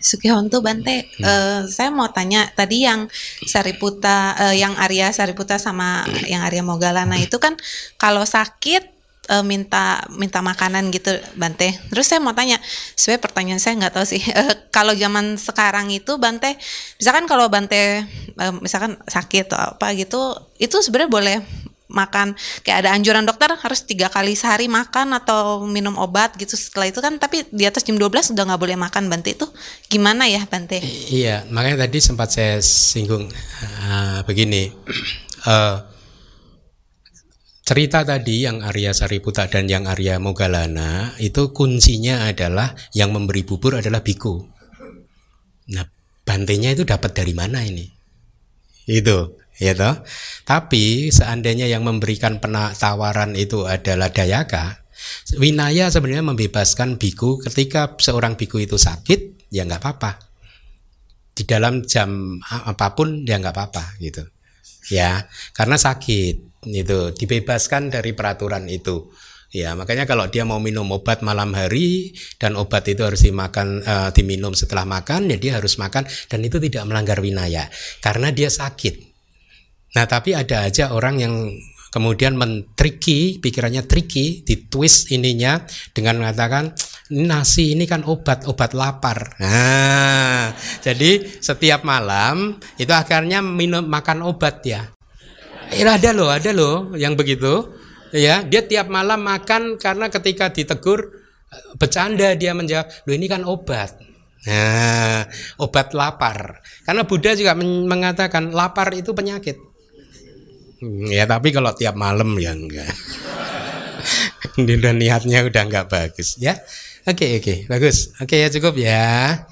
Sukihonto Bante, hmm. uh, saya mau tanya tadi yang Sariputa, uh, yang Arya Sariputa sama yang Arya Mogalana itu kan kalau sakit uh, minta minta makanan gitu Bante. Terus saya mau tanya, sebenarnya pertanyaan saya nggak tahu sih. Uh, kalau zaman sekarang itu Bante, misalkan kalau Bante uh, misalkan sakit atau apa gitu, itu sebenarnya boleh makan kayak ada anjuran dokter harus tiga kali sehari makan atau minum obat gitu setelah itu kan tapi di atas jam 12 udah nggak boleh makan Bante itu gimana ya Bante? Iya makanya tadi sempat saya singgung uh, begini uh, cerita tadi yang Arya Sariputa dan yang Arya Mogalana itu kuncinya adalah yang memberi bubur adalah biku. Nah, bantenya itu dapat dari mana ini? Itu, ya toh. Tapi seandainya yang memberikan tawaran itu adalah Dayaka, Winaya sebenarnya membebaskan biku ketika seorang biku itu sakit, ya nggak apa-apa. Di dalam jam apa pun ya nggak apa-apa gitu. Ya, karena sakit itu dibebaskan dari peraturan itu. Ya, makanya kalau dia mau minum obat malam hari dan obat itu harus dimakan uh, diminum setelah makan, ya dia harus makan dan itu tidak melanggar winaya karena dia sakit. Nah, tapi ada aja orang yang kemudian mentriki, pikirannya triki, ditwist ininya dengan mengatakan nasi ini kan obat, obat lapar. Nah, jadi setiap malam itu akhirnya minum makan obat ya. Eh, ada loh, ada loh yang begitu. Ya, dia tiap malam makan karena ketika ditegur bercanda dia menjawab, "Loh ini kan obat." Nah, obat lapar. Karena Buddha juga mengatakan lapar itu penyakit. Hmm, ya, tapi kalau tiap malam ya enggak. Dan niatnya udah enggak bagus ya. Oke, okay, oke, okay, bagus. Oke okay, ya cukup ya.